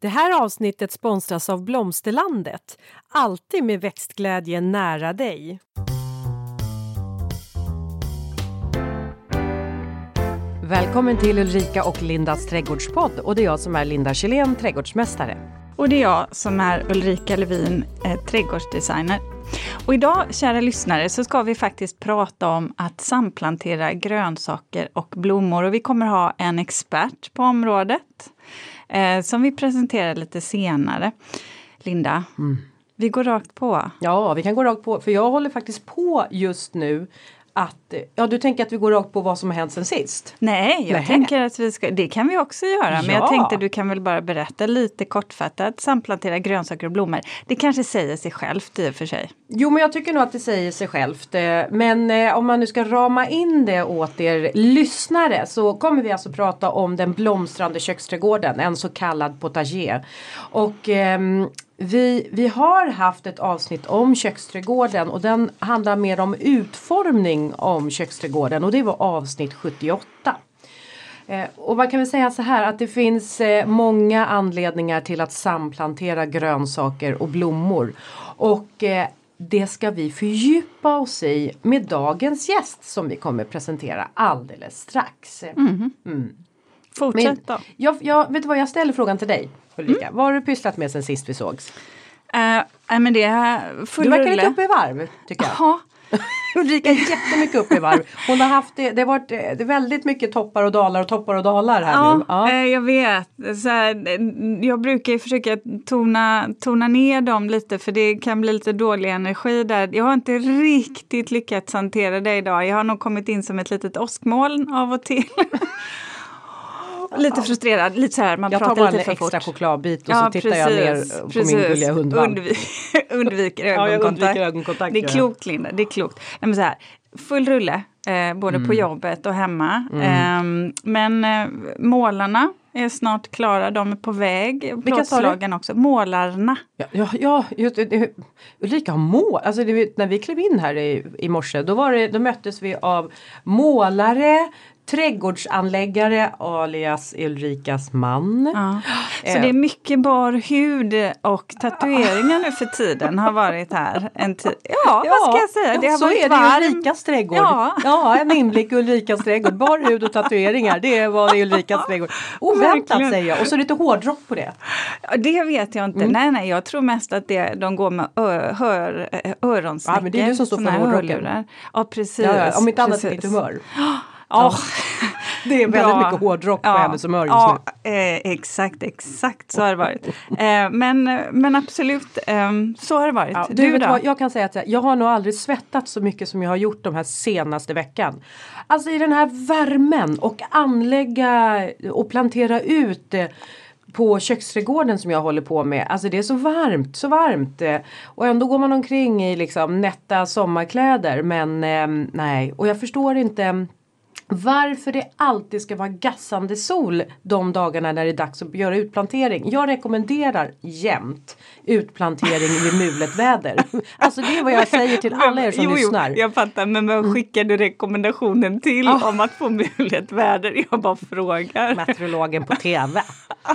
Det här avsnittet sponsras av Blomsterlandet. Alltid med växtglädje nära dig. Välkommen till Ulrika och Lindas trädgårdspodd och det är jag som är Linda Kjellén, trädgårdsmästare. Och det är jag som är Ulrika Levin, eh, trädgårdsdesigner. Och idag, kära lyssnare, så ska vi faktiskt prata om att samplantera grönsaker och blommor. Och vi kommer ha en expert på området eh, som vi presenterar lite senare. Linda, mm. vi går rakt på. Ja, vi kan gå rakt på, för jag håller faktiskt på just nu att, ja du tänker att vi går rakt på vad som har hänt sen sist? Nej, jag Nej. tänker att vi ska, det kan vi också göra. Ja. Men jag tänkte du kan väl bara berätta lite kortfattat, samplantera grönsaker och blommor. Det kanske säger sig självt i och för sig. Jo men jag tycker nog att det säger sig självt. Eh, men eh, om man nu ska rama in det åt er lyssnare så kommer vi alltså prata om den blomstrande köksträdgården, en så kallad potager. Och eh, vi, vi har haft ett avsnitt om köksträdgården och den handlar mer om utformning om köksträdgården och det var avsnitt 78. Eh, och man kan väl säga så här att det finns eh, många anledningar till att samplantera grönsaker och blommor. Och eh, det ska vi fördjupa oss i med dagens gäst som vi kommer presentera alldeles strax. Mm. Mm. Fortsätt då. Jag, jag, vet du vad, jag ställer frågan till dig Ulrika. Mm. Vad har du pysslat med sen sist vi sågs? Uh, men det är full Du verkar lite uppe i varv tycker jag. Aha. Ulrika är jättemycket uppe i varv. Hon har haft det, det har varit det är väldigt mycket toppar och dalar och toppar och dalar här ja, nu. Ja, eh, jag vet. Så här, jag brukar försöka tona, tona ner dem lite för det kan bli lite dålig energi där. Jag har inte riktigt lyckats hantera det idag. Jag har nog kommit in som ett litet åskmoln av och till. lite frustrerad, lite så här, man jag pratar lite för fort. Jag tar bara en extra chokladbit och ja, så tittar precis, jag ner på precis. min gulliga hundvalp. Undvik, undviker ögonkontakt. ja, ögonkontakt. Det är klokt Linda, det är klokt. Nej, men så här, full rulle, eh, både mm. på jobbet och hemma. Mm. Eh, men eh, målarna är snart klara, de är på väg. Plåtslagen också. Målarna. Ja, ja, ja just, det, Ulrika har mål. Alltså det, när vi klev in här i, i morse då, var det, då möttes vi av målare, trädgårdsanläggare alias Ulrikas man. Ja. Så eh. det är mycket bar hud och tatueringar nu för tiden har varit här. En ja, ja, vad ska jag säga? Det har så varit är det varm. Ulrikas trädgård. Ja. ja, en inblick i Ulrikas trädgård. Bar hud och tatueringar, det var Ulrikas trädgård. Oväntat säger jag. Och så lite hårdrock på det. Det vet jag inte. Mm. Nej, nej, jag tror mest att det, de går med ö, hör, öronsnäckor. Ja, men det är du som står för hårdrocken. Ja, precis. Ja, om inte annat i ditt humör. Oh. det är väldigt Bra. mycket hårdrock på ja. hennes humör just ja, nu. Eh, exakt, exakt så har det varit. Eh, men, men absolut, eh, så har det varit. Ja, du, du då? Vad, jag kan säga att jag har nog aldrig svettat så mycket som jag har gjort de här senaste veckan. Alltså i den här värmen och anlägga och plantera ut eh, på köksträdgården som jag håller på med. Alltså det är så varmt, så varmt. Eh, och ändå går man omkring i liksom nätta sommarkläder. Men eh, nej, och jag förstår inte varför det alltid ska vara gassande sol de dagarna när det är dags att göra utplantering. Jag rekommenderar jämt utplantering vid mulet väder. Alltså det är vad jag säger till alla er som jo, lyssnar. Jo, jag fattar, men vem mm. skickar du rekommendationen till oh. om att få mulet väder? Jag bara frågar. Meteorologen på TV.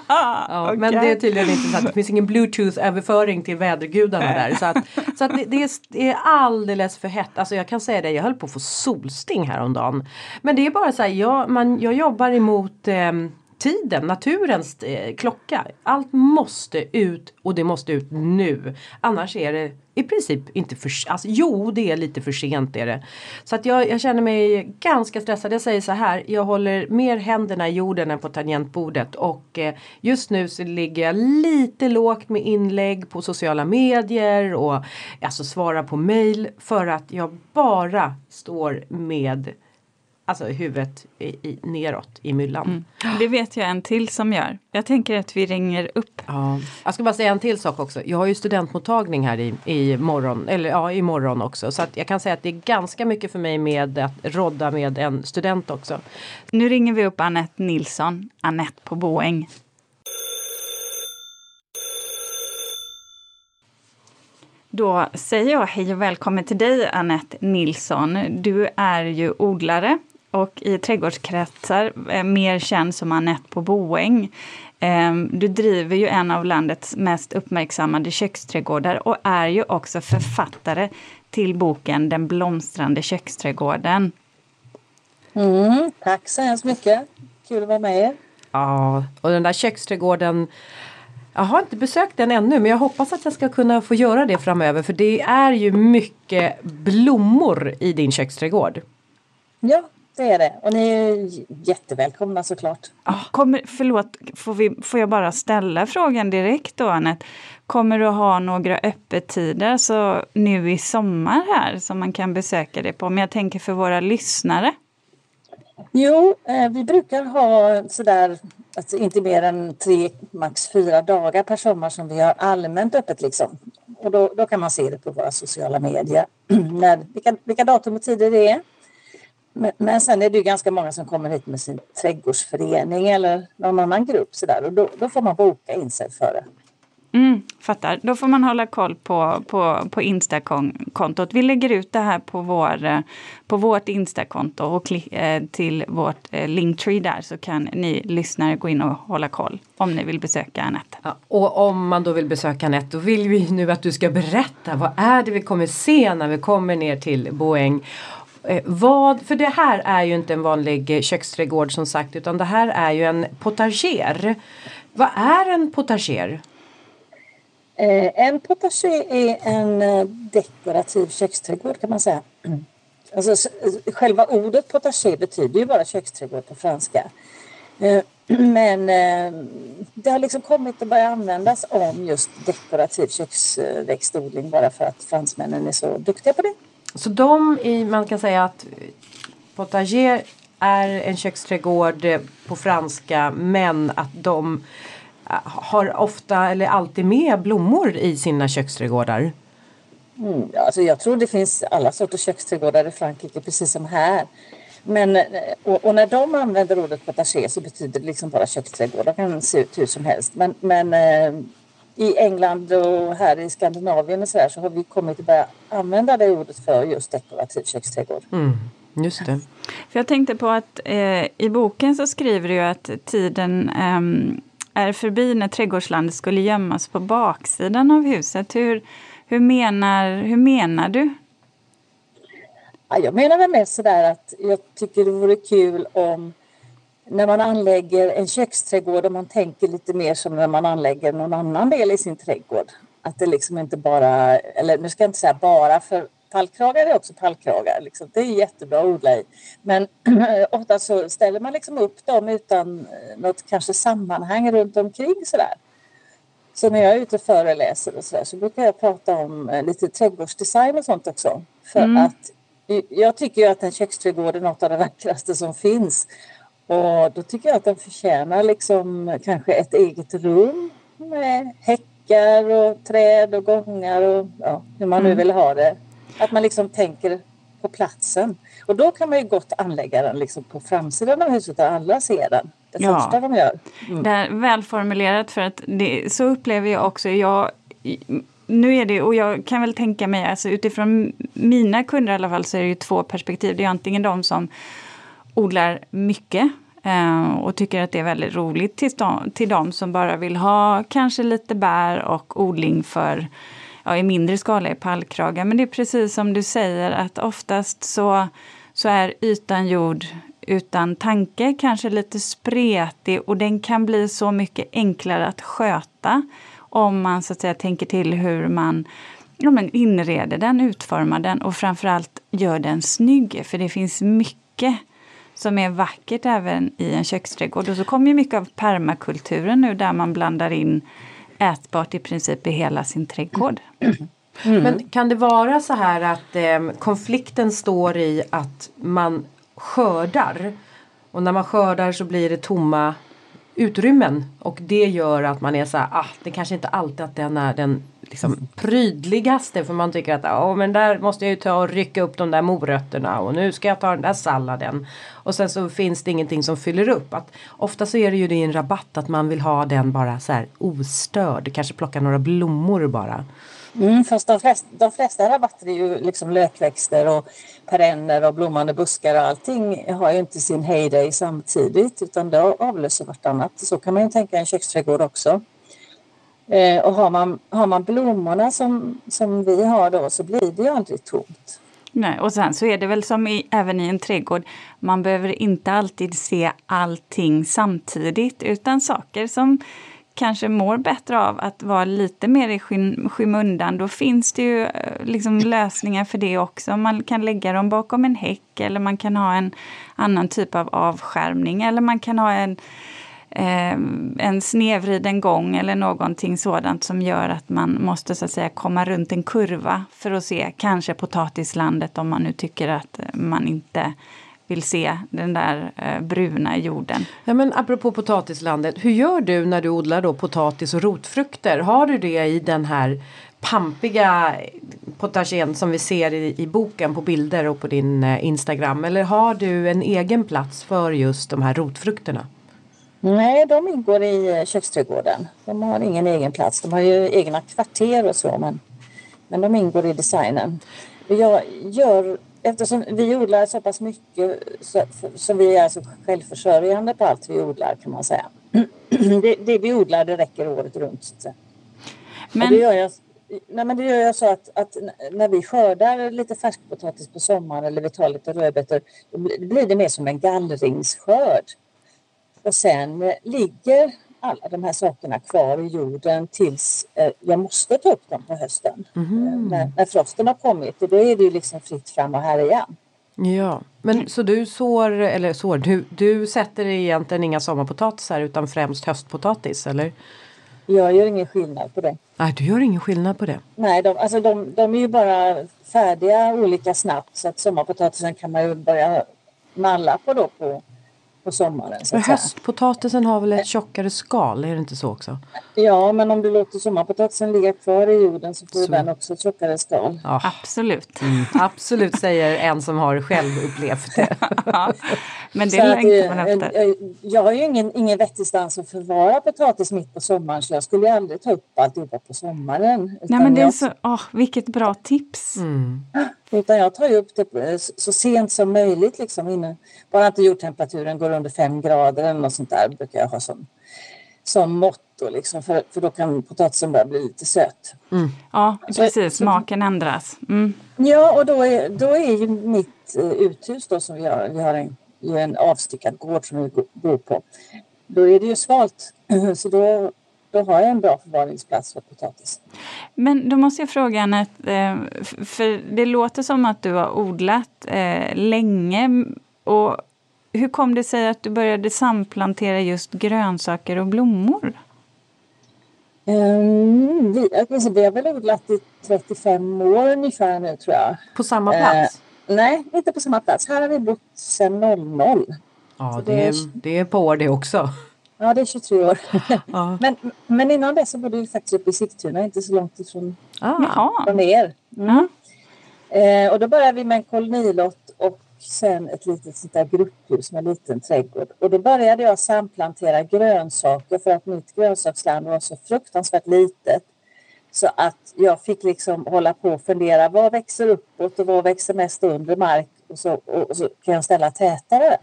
Ja, okay. Men det är tydligen inte så att det finns ingen bluetooth-överföring till vädergudarna där. Så, att, så att det, det, är, det är alldeles för hett. Alltså jag kan säga det, jag höll på att få solsting häromdagen. Men det det är bara så här, jag, man, jag jobbar emot eh, tiden, naturens eh, klocka. Allt måste ut och det måste ut nu. Annars är det i princip inte för alltså, Jo, det är lite för sent är det. Så att jag, jag känner mig ganska stressad. Jag säger så här, jag håller mer händerna i jorden än på tangentbordet och eh, just nu så ligger jag lite lågt med inlägg på sociala medier och alltså svarar på mail för att jag bara står med alltså huvudet i, i, neråt i myllan. Mm. Det vet jag en till som gör. Jag tänker att vi ringer upp. Ja. Jag ska bara säga en till sak också. Jag har ju studentmottagning här i, i morgon, eller ja imorgon också. Så att jag kan säga att det är ganska mycket för mig med att rodda med en student också. Nu ringer vi upp Annette Nilsson, Annette på Boäng. Då säger jag hej och välkommen till dig Annette Nilsson. Du är ju odlare och i trädgårdskretsar mer känd som Annette på Boäng. Ehm, du driver ju en av landets mest uppmärksammade köksträdgårdar och är ju också författare till boken Den blomstrande köksträdgården. Mm, tack så hemskt mycket. Kul att vara med er. Ja, och den där köksträdgården jag har inte besökt den ännu men jag hoppas att jag ska kunna få göra det framöver för det är ju mycket blommor i din köksträdgård. Ja, det är det. Och ni är jättevälkomna såklart. Kommer, förlåt, får, vi, får jag bara ställa frågan direkt då Anette? Kommer du ha några öppettider så nu i sommar här som man kan besöka det på? Men jag tänker för våra lyssnare. Jo, eh, vi brukar ha sådär, alltså inte mer än tre, max fyra dagar per sommar som vi har allmänt öppet liksom. Och då, då kan man se det på våra sociala medier, när, vilka, vilka datum och tider det är. Men, men sen är det ju ganska många som kommer hit med sin trädgårdsförening eller någon annan grupp sådär och då, då får man boka in sig före. Mm, fattar. Då får man hålla koll på, på, på Insta-kontot. Vi lägger ut det här på, vår, eh, på vårt Insta-konto och kli, eh, till vårt eh, Linktree där så kan ni lyssnare gå in och hålla koll om ni vill besöka Anette. Ja, och om man då vill besöka Anette då vill vi nu att du ska berätta vad är det vi kommer se när vi kommer ner till Boäng. Eh, vad, för det här är ju inte en vanlig eh, köksträdgård som sagt utan det här är ju en potager. Vad är en potager? Eh, en potager är en eh, dekorativ köksträdgård kan man säga. Alltså, eh, själva ordet potager betyder ju bara köksträdgård på franska. Men det har liksom kommit att börja användas om just dekorativ köksväxtodling bara för att fransmännen är så duktiga på det. Så de i, man kan säga att potager är en köksträdgård eh, på franska men att de eh, har ofta eller alltid med blommor i sina köksträdgårdar. Mm, alltså jag tror det finns alla sorters köksträdgårdar i Frankrike precis som här. Men, eh, och, och när de använder ordet potager så betyder det liksom bara köksträdgård. De kan se ut hur som helst. Men, men eh, i England och här i Skandinavien och så, där, så har vi kommit att börja använda det ordet för just dekorativ köksträdgård. Mm, just det. För jag tänkte på att eh, i boken så skriver du ju att tiden ehm, är förbi när trädgårdslandet skulle gömmas på baksidan av huset. Hur, hur, menar, hur menar du? Ja, jag menar väl mest sådär att jag tycker det vore kul om när man anlägger en köksträdgård om man tänker lite mer som när man anlägger någon annan del i sin trädgård. Att det liksom inte bara, eller nu ska jag inte säga bara för tallkragar är också tallkragar. Liksom. Det är jättebra att odla i. Men ofta så ställer man liksom upp dem utan eh, något kanske sammanhang runt omkring sådär. Så när jag är ute och föreläser och sådär så brukar jag prata om eh, lite trädgårdsdesign och sånt också. För att jag tycker ju att en köksträdgård är något av det vackraste som finns. Och då tycker jag att den förtjänar liksom kanske ett eget rum med häckar och träd och gångar och ja, hur man nu vill ha det. Att man liksom tänker på platsen. Och då kan man ju gott anlägga den liksom på framsidan av huset där alla ser den. Det Ja. första de gör. Det är välformulerat för att det, så upplever jag också. Jag, nu är det, och jag kan väl tänka mig, alltså utifrån mina kunder i alla fall, så är det ju två perspektiv. Det är antingen de som odlar mycket eh, och tycker att det är väldigt roligt till de, till de som bara vill ha kanske lite bär och odling för ja, i mindre skala i pallkragar. Men det är precis som du säger att oftast så, så är ytan jord utan tanke kanske lite spretig och den kan bli så mycket enklare att sköta om man så att säga tänker till hur man ja, men inreder den, utformar den och framförallt gör den snygg. För det finns mycket som är vackert även i en köksträdgård. Och så kommer ju mycket av permakulturen nu där man blandar in ätbart i princip i hela sin trädgård. Mm. Men kan det vara så här att eh, konflikten står i att man skördar och när man skördar så blir det tomma utrymmen och det gör att man är så här, ah, det kanske inte alltid att den är den liksom prydligaste för man tycker att oh, men där måste jag ju ta och rycka upp de där morötterna och nu ska jag ta den där salladen och sen så finns det ingenting som fyller upp. Att, ofta så är det ju det i en rabatt att man vill ha den bara så här ostörd, kanske plocka några blommor bara. Mm, fast de flesta, de flesta rabatter är ju liksom lökväxter och perenner och blommande buskar och allting har ju inte sin heyday samtidigt utan det avlöser vartannat. Så kan man ju tänka en köksträdgård också. Eh, och har man, har man blommorna som, som vi har då så blir det ju aldrig tomt. Nej, och sen så är det väl som i, även i en trädgård, man behöver inte alltid se allting samtidigt utan saker som kanske mår bättre av att vara lite mer i skym skymundan. Då finns det ju eh, liksom lösningar för det också. Man kan lägga dem bakom en häck eller man kan ha en annan typ av avskärmning eller man kan ha en eh, en snedvriden gång eller någonting sådant som gör att man måste så att säga komma runt en kurva för att se kanske potatislandet om man nu tycker att man inte vill se den där eh, bruna jorden. Ja, men apropå potatislandet, hur gör du när du odlar då potatis och rotfrukter? Har du det i den här pampiga potagen som vi ser i, i, boken på bilder och på din eh, Instagram eller har du en egen plats för just de här rotfrukterna? Nej, de ingår i eh, köksträdgården. De har ingen egen plats. De har ju egna kvarter och så men, men de ingår i designen. Jag gör, eftersom vi odlar så pass mycket så, så vi är alltså självförsörjande på allt vi odlar kan man säga. Det, det vi odlar det räcker året runt. Så men... det, gör jag, nej, men det gör jag så att, att när vi skördar lite färskpotatis på sommaren eller vi tar lite rödbetor då blir det mer som en gallringsskörd. Och sen eh, ligger alla de här sakerna kvar i jorden tills eh, jag måste ta upp dem på hösten. Mm. när, när, frosten har kommit, då är det ju liksom fritt fram och härja. Ja, men så du sår, eller sår, du, du sätter egentligen inga sommarpotatisar utan främst höstpotatis eller? Jag gör ingen skillnad på det. Nej, du gör ingen skillnad på det? Nej, de, alltså de, de är ju bara färdiga olika snabbt så att sommarpotatisen kan man ju börja malla på då på på sommaren. Så höstpotatisen har väl ett tjockare skal, är det inte så också? Ja, men om du låter sommarpotatisen ligga kvar i jorden så får så. den också ett tjockare skal. Ja. Absolut. Mm, absolut säger en som har själv upplevt det. men det längtar man efter. Jag, jag har ju ingen, ingen vettig stans att förvara potatis mitt på sommaren så jag skulle aldrig ta upp alltihopa på sommaren. Nej men det är så, oh, vilket bra tips. Mm. Utan jag tar ju upp det så sent som möjligt liksom innan, bara inte jordtemperaturen går under fem grader eller något sånt där brukar jag ha som, som motto liksom för, för då kan potatisen börja bli lite söt. Mm. Ja precis, smaken ändras. Mm. Ja och då är, då är ju mitt uh, uthus då som vi har, vi har en, en avstyckad gård som vi bor på. Då är det ju svalt så då då har jag en bra förvaringsplats för potatis. Men då måste jag fråga Anette, eh, för det låter som att du har odlat eh, länge. Och hur kom det sig att du började samplantera just grönsaker och blommor? Um, vi, alltså, vi har väl odlat i 35 år ungefär nu tror jag. På samma plats? Uh, nej, inte på samma plats. Här har vi bott sedan 00. Ja, det, det, är, det är på år det också. Ja, det är 23 år. Ja. men, men innan det så bodde vi faktiskt uppe i Sigtuna, inte så långt ifrån ah. från er. Mm. Eh, och då började vi med en kolonilott och sen ett litet sånt där grupphus med en liten trädgård. Och då började jag samplantera grönsaker för att mitt grönsaksland var så fruktansvärt litet. Så att jag fick liksom hålla på och fundera vad växer uppåt och vad växer mest under mark och så, och så kan jag ställa tätare.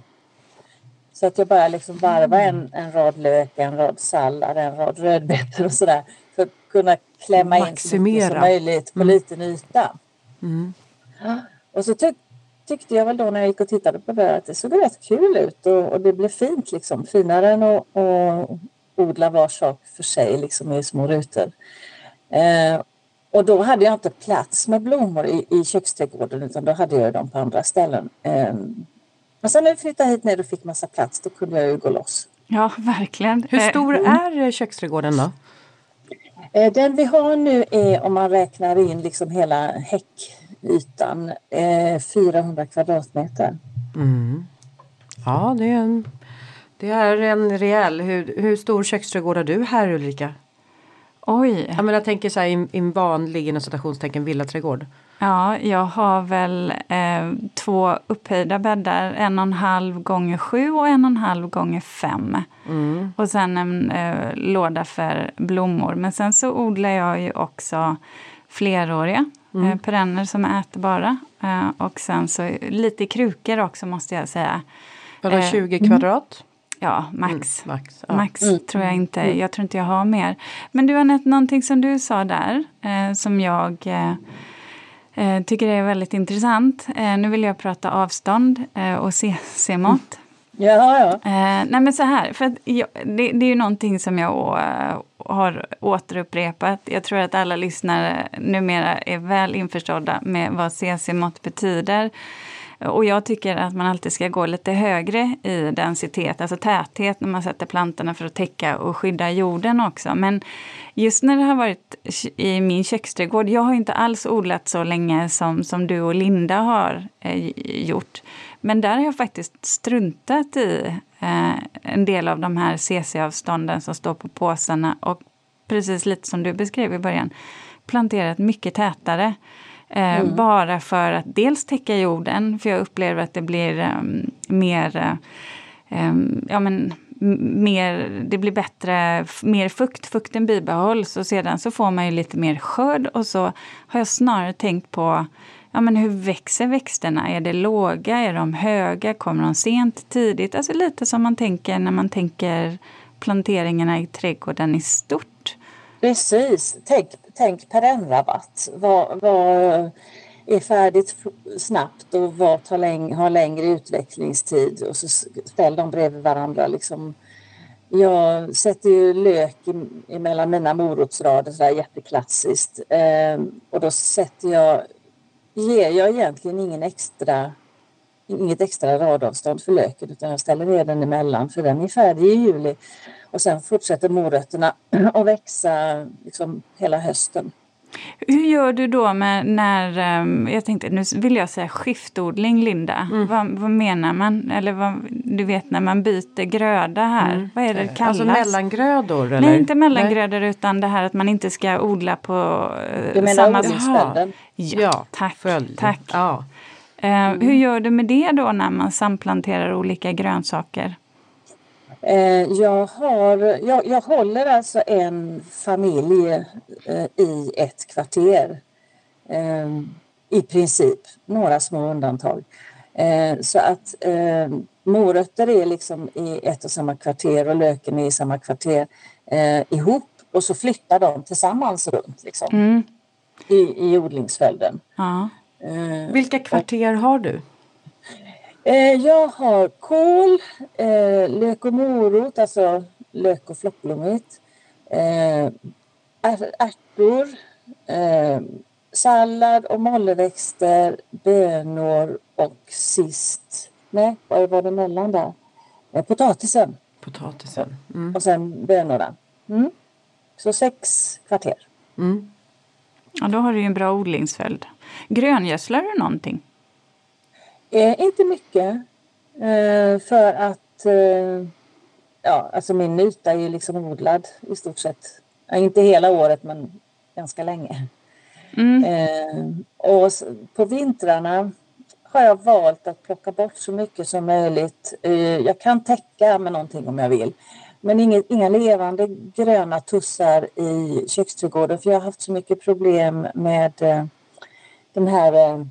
Så att jag bara liksom varva en, en rad lök, en rad sallad, en rad rödbetor och sådär. För att kunna klämma in så mycket som möjligt på mm. liten yta. Mm. Och så tyck, tyckte jag väl då när jag gick och tittade på det att det såg rätt kul ut och, och det blev fint liksom. Finare än att odla var sak för sig liksom i små rutor. Eh, och då hade jag inte plats med blommor i, i köksträdgården utan då hade jag dem på andra ställen. Eh, men sen när vi flyttade hit ner och fick massa plats då kunde jag ju gå loss. Ja, verkligen. Hur stor mm. är köksträdgården då? Eh, den vi har nu är om man räknar in liksom hela häckytan 400 eh, kvadratmeter. Mm. Ja, det är en, det är en rejäl. Hur, hur stor köksträdgård har du här Ulrika? Oj. Jag, menar, jag tänker så här i en vanlig inom citationstecken villaträdgård. Ja, jag har väl eh, två upphöjda bäddar, en och en halv gånger sju och en och en halv gånger fem. Mm. Och sen en eh, låda för blommor. Men sen så odlar jag ju också fleråriga mm. perenner som är ätbara. Och sen så lite krukor också måste jag säga. Vadå 20 kvadrat? Ja, max. Mm, max, ja. max mm. tror jag inte. Mm. Jag tror inte jag har mer. Men du Anette, någonting som du sa där eh, som jag eh, eh tycker är väldigt intressant. Eh, nu vill jag prata avstånd eh, och CC-mått. Mm. Ja, ja. Nej men så här, för jag, det, det, är ju någonting som jag har återupprepat. Jag tror att alla lyssnare numera är väl införstådda med vad CC-mått betyder. Eh, och jag tycker att man alltid ska gå lite högre i densitet, alltså täthet när man sätter plantorna för att täcka och skydda jorden också. Men just när det har varit i min köksträdgård, jag har inte alls odlat så länge som, som du och Linda har eh, gjort. Men där har jag faktiskt struntat i eh, en del av de här CC-avstånden som står på påsarna och precis lite som du beskrev i början, planterat mycket tätare. Eh, mm. Bara för att dels täcka jorden, för jag upplever att det blir um, mer um, ja, men, mer, det blir bättre, mer fukt, fukten bibehålls och sedan så får man ju lite mer skörd och så har jag snarare tänkt på ja, men hur växer växterna? Är det låga? Är de höga? Kommer de sent, tidigt? Alltså lite som man tänker när man tänker planteringarna i trädgården i stort. Precis. Tänk, tänk perennrabatt. Vad, vad är färdigt snabbt och vad tar läng har längre utvecklingstid och så ställ dem bredvid varandra. Liksom. Jag sätter ju lök mellan mina morotsrader, så där jätteklassiskt. Ehm, och då sätter jag, ger jag egentligen ingen extra, inget extra radavstånd för löken utan jag ställer ner den emellan för den är färdig i juli. Och sen fortsätter morötterna att växa liksom hela hösten. Hur gör du då med när, ehm, jag tänkte, nu vill jag säga skiftodling Linda. Mm. Vad, vad, menar man? Eller vad, du vet när man byter gröda här. Mm. Vad är det, det kallas? Alltså mellangrödor? Eller? Nej, inte mellangrödor Nej. utan det här att man inte ska odla på uh, du menar odlingsföljden? Ja, ja, tack. Följd. tack. Ja. Uh, mm. Hur gör du med det då när man samplanterar olika grönsaker? Eh, jag, har, jag, jag håller alltså en familj eh, i ett kvarter. Eh, I princip, några små undantag. Så att morötter är liksom i ett och samma kvarter och löken är i samma kvarter ihop och så flyttar de tillsammans runt liksom, mm. i, i odlingsföljden. Ja. Vilka kvarter har du? Eh, jag har kål, eh, lök och morot, alltså lök och flockblommigt. Eh, ärtor, sallad och molleväxter, bönor och sist, nej, vad var det mellan där? potatisen. Potatisen. Mm. Och sen bönorna. Mm. Så sex kvarter. Mm. Ja, då har du ju en bra odlingsföljd. Gröngödslar du någonting? Eh, inte mycket. Eh, för att eh, ja, alltså min yta är ju liksom odlad i stort sett. Ja, inte hela året men ganska länge. Mm. Eh, och på vintrarna har jag valt att plocka bort så mycket som möjligt. Eh, jag kan täcka med någonting om jag vill. Men inga, inga levande gröna tussar i köksträdgården för jag har haft så mycket problem med eh, den här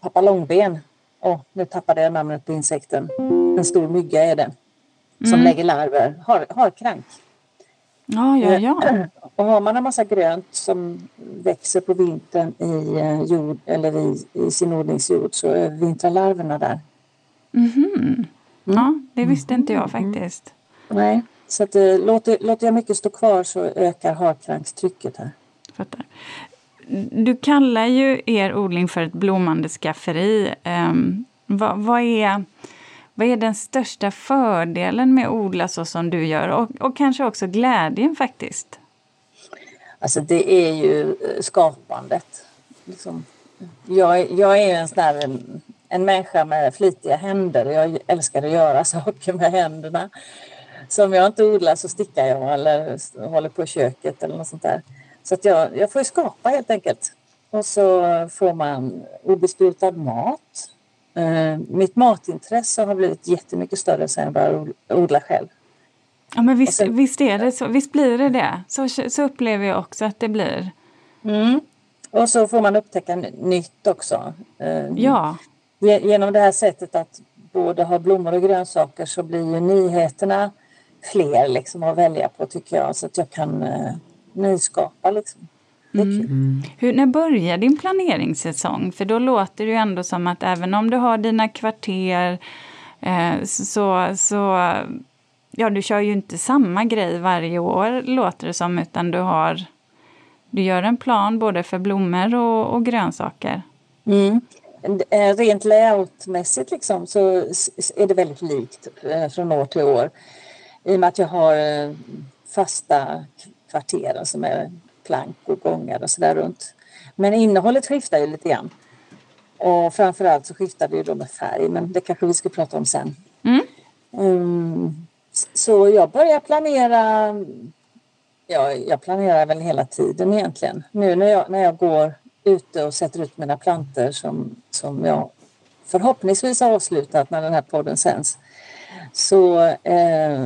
pappa långben. Oh, nu tappade jag namnet på insekten. En stor mygga är det. Som mm. lägger larver. Har, har krank. Ja, ja, ja. Och har man en massa grönt som växer på vintern i, eh, jord, eller i, i sin odlingsjord så övervintrar larverna där. Mm -hmm. Ja, det visste inte jag mm. faktiskt. Nej, så att, eh, låter, låter jag mycket stå kvar så ökar harkrankstrycket här. Fattar du kallar ju er odling för ett blommande skafferi. Um, vad, vad, är, vad är den största fördelen med att odla så som du gör och, och kanske också glädjen faktiskt? Alltså det är ju eh, skapandet. Liksom, jag, jag är en sån där, en, en människa med flitiga händer. Jag älskar att göra saker med händerna. Så om jag inte odlar så stickar jag eller håller på i köket eller något sånt där. Så att jag, jag får skapa helt enkelt. Och så får man obesprutad mat. Eh, mitt matintresse har blivit jättemycket större sen jag började odla själv. Ja men visst, sen, visst är det så, visst blir det det. Så, så upplever jag också att det blir. Mm. Och så får man upptäcka nytt också. Eh, ja. Genom det här sättet att både ha blommor och grönsaker så blir ju nyheterna fler liksom att välja på tycker jag. Så att jag kan eh, nyskapa liksom. Mm. mm. Hur, när börjar din planeringssäsong? För då låter det ju ändå som att även om du har dina kvarter eh, så, så ja, du kör ju inte samma grej varje år låter det som utan du har du gör en plan både för blommor och, och grönsaker. Mm. Eh, rent layoutmässigt liksom så är det väldigt likt eh, från år till år. I och med att jag har eh, fasta kvarter som är plank och gångar och sådär runt. Men innehållet skiftar ju lite grann. Och framförallt så skiftar det ju då med färg, men det kanske vi ska prata om sen. Mm. Um, så jag börjar planera. Ja, jag planerar väl hela tiden egentligen. Nu när jag, när jag går ute och sätter ut mina planter som, som jag förhoppningsvis har avslutat när den här podden sänds så eh,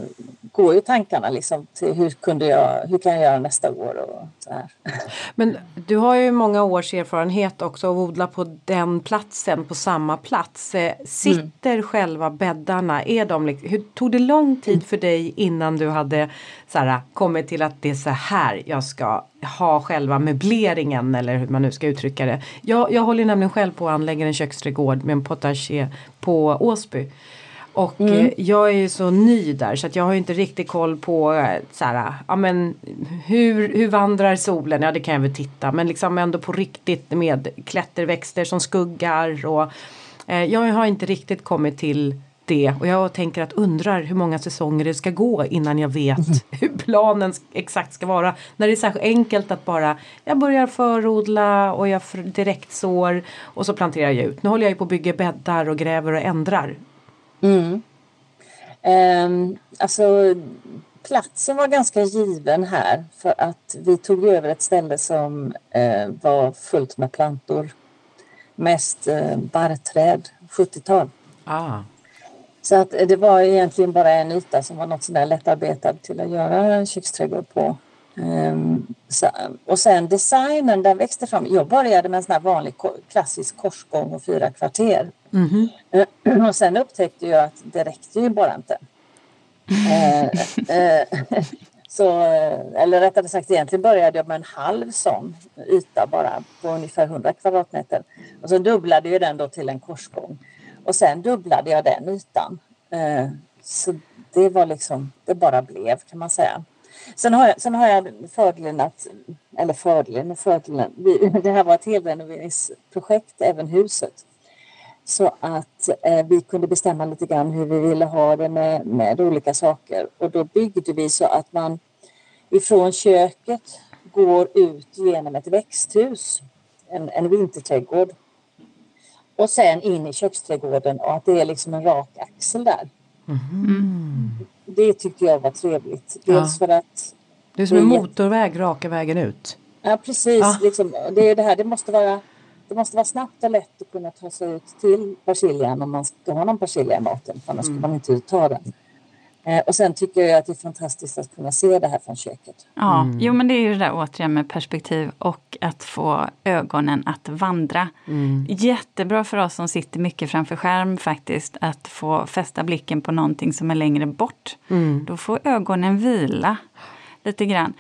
går ju tankarna liksom till hur, kunde jag, hur kan jag göra nästa år och så här. Men du har ju många års erfarenhet också av att odla på den platsen, på samma plats. Eh, sitter mm. själva bäddarna, är de, hur tog det lång tid för dig innan du hade så här, kommit till att det är så här jag ska ha själva möbleringen eller hur man nu ska uttrycka det. Jag, jag håller nämligen själv på att anlägga en köksträdgård med en potager på Åsby. Och mm. Eh, jag är ju så ny där så att jag har inte riktigt koll på eh, så här, ja, men, hur, hur vandrar solen? Ja det kan jag väl titta men liksom ändå på riktigt med klätterväxter som skuggar och eh, jag har inte riktigt kommit till det och jag tänker att undrar hur många säsonger det ska gå innan jag vet mm. hur planen exakt ska vara. När det är särskilt enkelt att bara jag börjar förodla och jag direkt sår och så planterar jag ut. Nu håller jag ju på att bygga bäddar och gräver och ändrar Mm. Um, alltså platsen var ganska given här för att vi tog över ett ställe som uh, var fullt med plantor. Mest uh, barrträd, 70-tal. Ah. Så att det var egentligen bara en yta som var något sådär lättarbetad till att göra en köksträdgård på. Så, och sen designen den växte fram. Jag började med en sån vanlig klassisk korsgång och fyra kvarter. Mm och sen upptäckte jag att det räckte ju bara inte. uh, uh, så, eller rättare sagt egentligen började jag med en halv sån yta bara på ungefär 100 kvadratmeter. Och så dubblade jag den då till en korsgång. Och sen dubblade jag den ytan. Uh, så det var liksom, det bara blev kan man säga. Sen har jag, sen har jag fördelen att, eller fördelen fördelen, vi, det här var ett helrenoveringsprojekt, även huset. Så att eh, vi kunde bestämma lite grann hur vi ville ha det med, med olika saker. Och då byggde vi så att man ifrån köket går ut genom ett växthus, en, en vinterträdgård. Och sen in i köksträdgården och att det är liksom en rak axel där. Mm. Det tyckte jag var trevligt. Dels ja. för att... Det är som en motorväg raka vägen ut. Ja precis. Ja. Liksom, det, är det, här, det, måste vara, det måste vara snabbt och lätt att kunna ta sig ut till persiljan om man ska ha någon persilja i maten. För annars mm. ska man inte ta den. Eh, och sen tycker jag att det är fantastiskt att kunna se det här från köket. Ja, mm. jo men det är ju det där återigen med perspektiv och att få ögonen att vandra. Mm. Jättebra för oss som sitter mycket framför skärm faktiskt att få fästa blicken på någonting som är längre bort. Mm. Då får ögonen vila lite grann.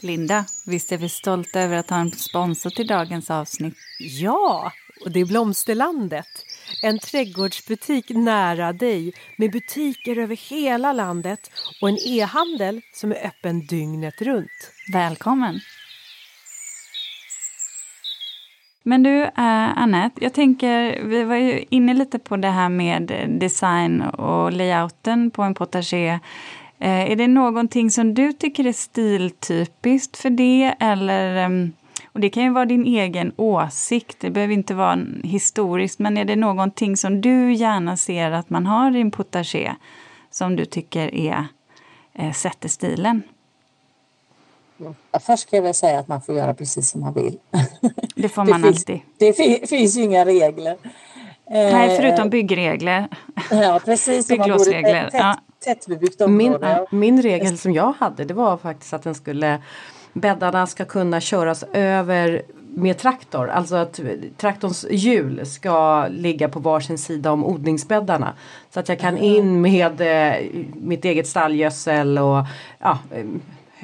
Linda, visst är vi stolta över att ha en sponsor till dagens avsnitt? Ja, och det är Blomsterlandet. En trädgårdsbutik nära dig med butiker över hela landet och en e-handel som är öppen dygnet runt. Välkommen! Men du, eh, uh, Annette, jag tänker, vi var ju inne lite på det här med design och layouten på en potager. Eh, är det någonting som du tycker är stiltypiskt för det eller ehm, och det kan ju vara din egen åsikt, det behöver inte vara historiskt, men är det någonting som du gärna ser att man har i en potager som du tycker är, eh, sätter stilen? Först ska jag väl säga att man får göra precis som man vill. Det får man det alltid. Finns, det finns ju inga regler. Nej, förutom byggregler. Ja, precis. Bygglovsregler. Tätt, tättbebyggt område. Min, min regel som jag hade det var faktiskt att den skulle bäddarna ska kunna köras över med traktor. Alltså att traktorns hjul ska ligga på varsin sida om odlingsbäddarna. Så att jag kan in med eh, mitt eget stallgödsel och ja,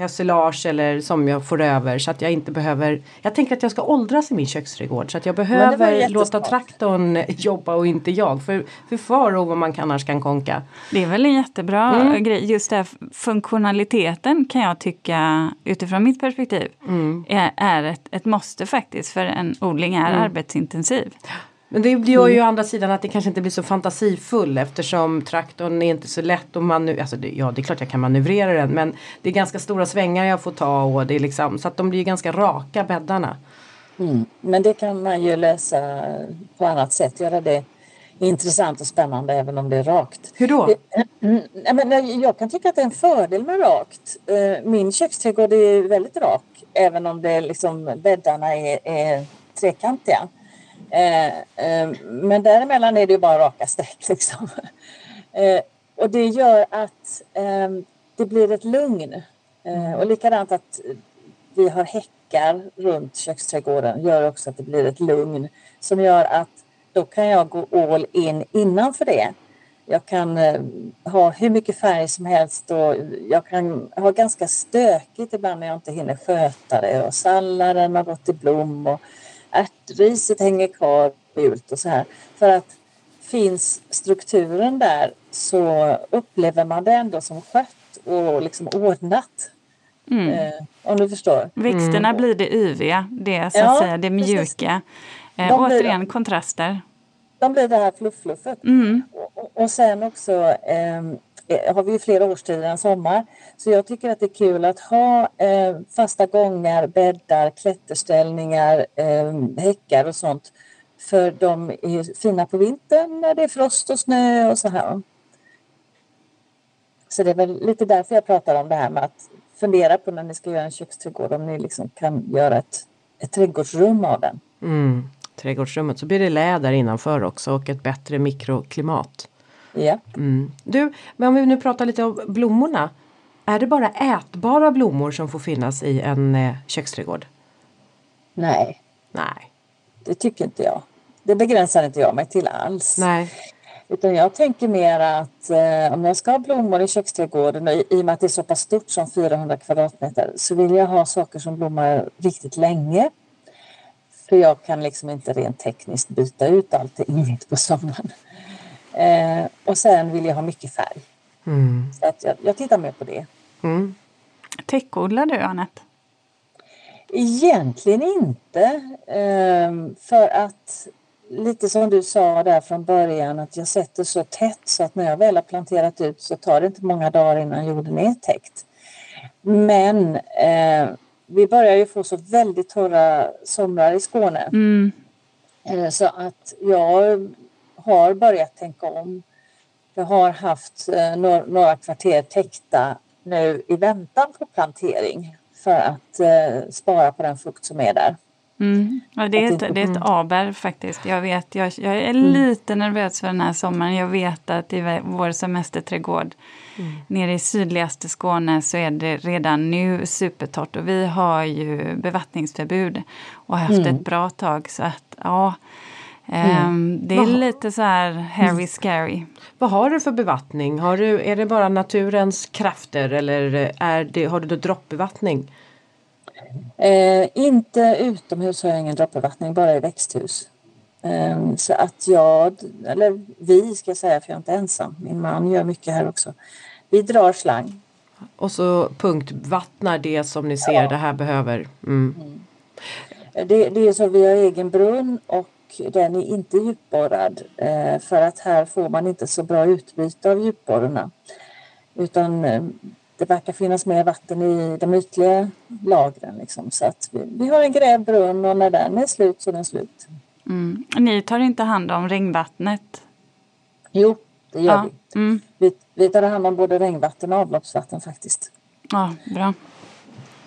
hösilage eller som jag får över så att jag inte behöver Jag tänker att jag ska åldras i min köksträdgård så att jag behöver låta traktorn jobba och inte jag. För, för far och vad man kan, annars kan konka. Det är väl en jättebra mm. grej. Just det funktionaliteten kan jag tycka utifrån mitt perspektiv mm. är, är ett, ett måste faktiskt för en odling är mm. arbetsintensiv. Men det gör ju mm. å andra sidan att det kanske inte blir så fantasifull eftersom traktorn är inte så lätt att manövrera. Alltså ja det är klart jag kan manövrera den men det är ganska stora svängar jag får ta och det är liksom så att de blir ganska raka bäddarna. Mm. Men det kan man ju lösa på annat sätt, göra det intressant och spännande även om det är rakt. Hur då? jag kan tycka att det är en fördel med rakt. Eh, min köksträdgård är väldigt rak även om det liksom, bäddarna är, är trekantiga. Eh, eh, men däremellan är det ju bara raka streck liksom. Eh, och det gör att eh, det blir ett lugn. Eh, och likadant att vi har häckar runt köksträdgården gör också att det blir ett lugn som gör att då kan jag gå all in innanför det. Jag kan ha hur mycket färg som helst och jag kan ha ganska stökigt ibland när jag inte hinner sköta det och salladen har gått i blom och ärtriset hänger kvar ut och så här. För att finns strukturen där så upplever man det ändå som skött och liksom ordnat. Mm. Eh, om du förstår. Växterna mm. blir det yviga, det så att ja, säga, det mjuka. Eh, de återigen blir, kontraster. De blir det här fluff-fluffet. Mm. Och, och, sen också Eh, Eh, har vi ju flera årstider än sommar. Så jag tycker att det är kul att ha eh, fasta gångar, bäddar, klätterställningar, eh, häckar och sånt. För de är fina på vintern när det är frost och snö och så här. Så det är väl lite därför jag pratar om det här med att fundera på när ni ska göra en köksträdgård om ni liksom kan göra ett, ett trädgårdsrum av den. Mm. Trädgårdsrummet så blir det läder innanför också och ett bättre mikroklimat. Ja. Mm. Du, men om vi nu pratar lite om blommorna. Är det bara ätbara blommor som får finnas i en eh, köksträdgård? Nej. Nej. Det tycker inte jag. Det begränsar inte jag mig till alls. Nej. Utan jag tänker mer att eh, om jag ska ha blommor i köksträdgården och i, i och med att det är så pass stort som 400 kvadratmeter så vill jag ha saker som blommar riktigt länge. För jag kan liksom inte rent tekniskt byta ut allting mitt på sommaren. Eh, och sen vill jag ha mycket färg. Mm. Så att jag, jag tittar mer på det. Mm. Täckodlar du, Anette? Egentligen inte. Eh, för att lite som du sa där från början att jag sätter så tätt så att när jag väl har planterat ut så tar det inte många dagar innan jorden är täckt. Men eh, vi börjar ju få så väldigt torra somrar i Skåne. Mm. Eh, så att jag har börjat tänka om. Jag har haft eh, några kvarter täckta nu i väntan på plantering för att eh, spara på den fukt som är där. Mm. Ja, det, är ett, det är ett aber faktiskt. Jag, vet, jag, jag är mm. lite nervös för den här sommaren. Jag vet att i vår semesterträdgård mm. nere i sydligaste Skåne så är det redan nu supertorrt och vi har ju bevattningsförbud och har haft mm. ett bra tag. Så att ja, Mm. Um, det är Vad lite så här hairy mm. scary. Vad har du för bevattning? Har du, är det bara naturens krafter eller är det, har du droppbevattning? Eh, inte utomhus har jag ingen droppbevattning, bara i växthus. Eh, så att jag, eller vi ska jag säga för jag är inte ensam, min man gör mycket här också. Vi drar slang. Och så punktvattnar det som ni ser ja. det här behöver. Mm. Mm. Det, det, är så vi har egen brunn och den är inte djupborrad eh, för att här får man inte så bra utbyte av djupborrarna. Utan eh, det verkar finnas mer vatten i de ytliga lagren. Liksom. Så att vi, vi har en grävd brunn och när den är slut så är den slut. Mm. Ni tar inte hand om regnvattnet? Jo, det gör ja. vi. Mm. vi. Vi tar hand om både regnvatten och avloppsvatten faktiskt. Ja, bra.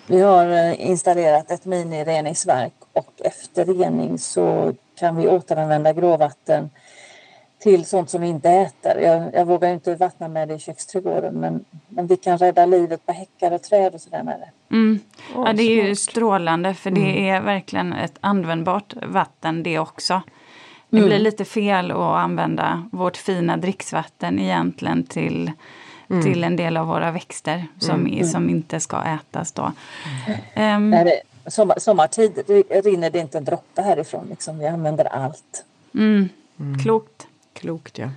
Vi har eh, installerat ett minireningsverk och efter rening så kan vi återanvända gråvatten till sånt som vi inte äter. Jag, jag vågar inte vattna med det i köksträdgården men, men vi kan rädda livet på häckar och träd och sådär med det. Mm. Ja, det är ju strålande för det mm. är verkligen ett användbart vatten det också. Det blir mm. lite fel att använda vårt fina dricksvatten egentligen till, mm. till en del av våra växter som, mm. som inte ska ätas då. Um, Nej, sommar, sommartid rinner det inte en droppe härifrån. Liksom. Vi använder allt. Mm. Mm. Klokt. Klokt ja.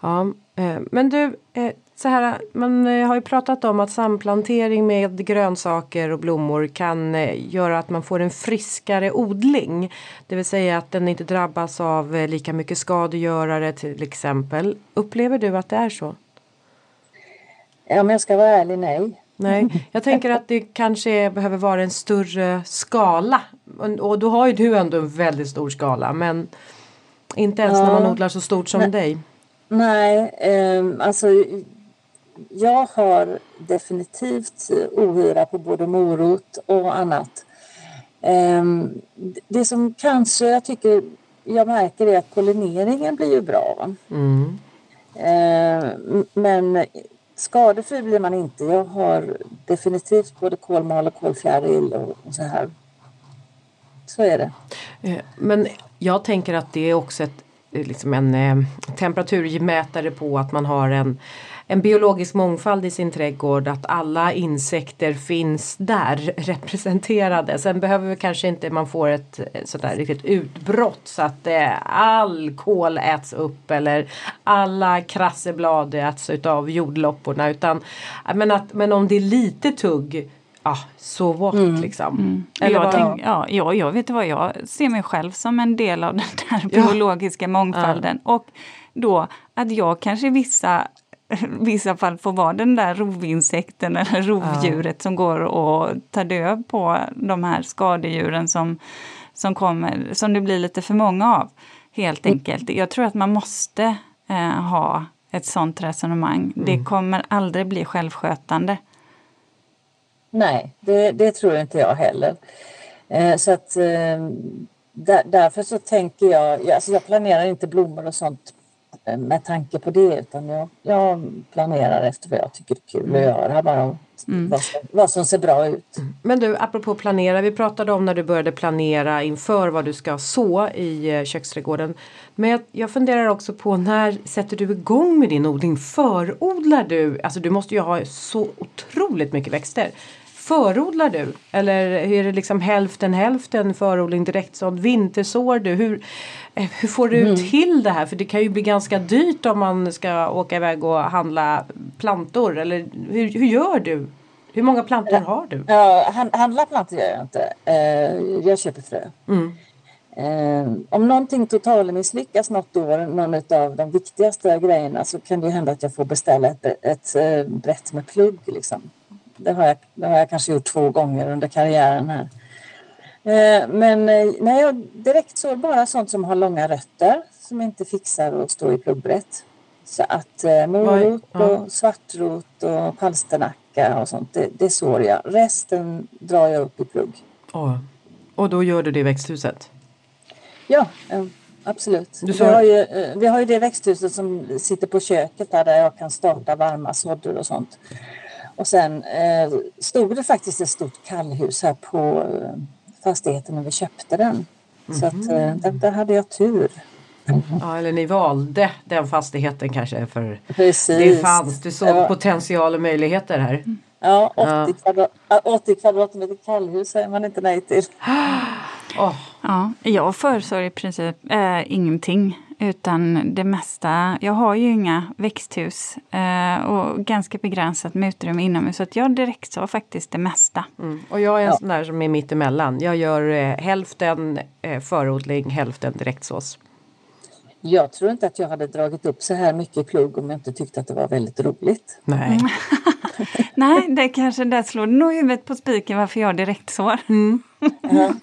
ja eh, men du, eh, så här, man eh, har ju pratat om att samplantering med grönsaker och blommor kan göra att man får en friskare odling. Det vill säga att den inte drabbas av lika mycket skadegörare till exempel. Upplever du att det är så? Om jag ska vara ärlig, nej. Nej, jag tänker att det kanske behöver vara en större skala. Och då har ju du ändå en väldigt stor skala men inte ens ja. när man odlar så stort som nej. dig. Nej, eh, alltså jag har definitivt ohyra på både morot och annat. Eh, det som kanske jag tycker jag märker är att pollineringen blir ju bra. Mm. Eh, men Skadefri blir man inte. Jag har definitivt både kolmal och kolfjäril och så här. Så är det. Eh, men jag tänker att det är också ett, eh, liksom en eh, temperaturmätare på att man har en en biologisk mångfald i sin trädgård att alla insekter finns där representerade. Sen behöver kanske inte man få ett sådär riktigt utbrott så att eh, all kål äts upp eller alla krasseblad äts utav jordlopporna utan men, att, men om det är lite tugg Ja, så what mm. liksom. Mm. Eller jag, tänk, ja, ja, jag vet vad jag ser mig själv som en del av den där biologiska mångfalden. Ja. Och då att jag kanske vissa vissa fall får vara den där rovinsekten eller rovdjuret ja. som går och tar död på de här skadedjuren som, som, kommer, som det blir lite för många av. Helt mm. enkelt. Jag tror att man måste eh, ha ett sånt resonemang. Mm. Det kommer aldrig bli självskötande. Nej, det, det tror inte jag heller. Eh, så att eh, där, därför så tänker jag, alltså jag planerar inte blommor och sånt med tanke på det utan jag, jag planerar efter vad jag tycker är kul att göra bara mm. vad, som, vad, som, ser bra ut. Men du apropå planera, vi pratade om när du började planera inför vad du ska så i eh, köksträdgården. Men jag, jag funderar också på när sätter du igång med din odling? Förodlar du? Alltså du måste ju ha så otroligt mycket växter. Förodlar du? Eller är det liksom hälften hälften förodling direkt sådd? Vintersår du? Hur, eh, hur får du mm. till det här? För det kan ju bli ganska dyrt om man ska åka iväg och handla plantor. Eller hur, hur gör du? Hur många plantor har du? Ja, handla plantor gör jag inte. Eh, jag köper frö. Mm. Eh, om någonting totalmisslyckas något år, någon av de viktigaste grejerna så kan det hända att jag får beställa ett, ett, ett brett med plugg. Liksom. Det har jag, det har jag kanske gjort två gånger under karriären här. Eh, men eh, nej, jag direkt så bara sånt som har långa rötter som inte fixar att stå i pluggbrett. Så att eh, morot och svartrot och palsternacka och sånt, det, det sår jag. Resten drar jag upp i plugg. Oh. Och då gör du det i växthuset? Ja, absolut. Du sa... vi, har ju, vi har ju det växthuset som sitter på köket där, där jag kan starta varma sådder och sånt. Och sen eh, stod det faktiskt ett stort kallhus här på eh, fastigheten när vi köpte den. Mm. Så att, eh, där, där, hade jag tur. Ja, eller ni valde den fastigheten kanske för Precis. det fanns, du såg var... potential och möjligheter här. Ja, 80, ja. Kvadrat, 80 kvadratmeter kallhus säger man inte nej till. Oh. Ja, jag föreslår i princip äh, ingenting. Utan det mesta, jag har ju inga växthus eh, och ganska begränsat med utrymme inomhus så att jag direkt sa faktiskt det mesta. Mm. Och jag är en ja. sån där som är mittemellan. Jag gör eh, hälften eh, förodling, hälften direktsås. Jag tror inte att jag hade dragit upp så här mycket plugg om jag inte tyckte att det var väldigt roligt. Nej. Nej, det kanske där slår nog huvudet på spiken varför jag direktsår. Mm.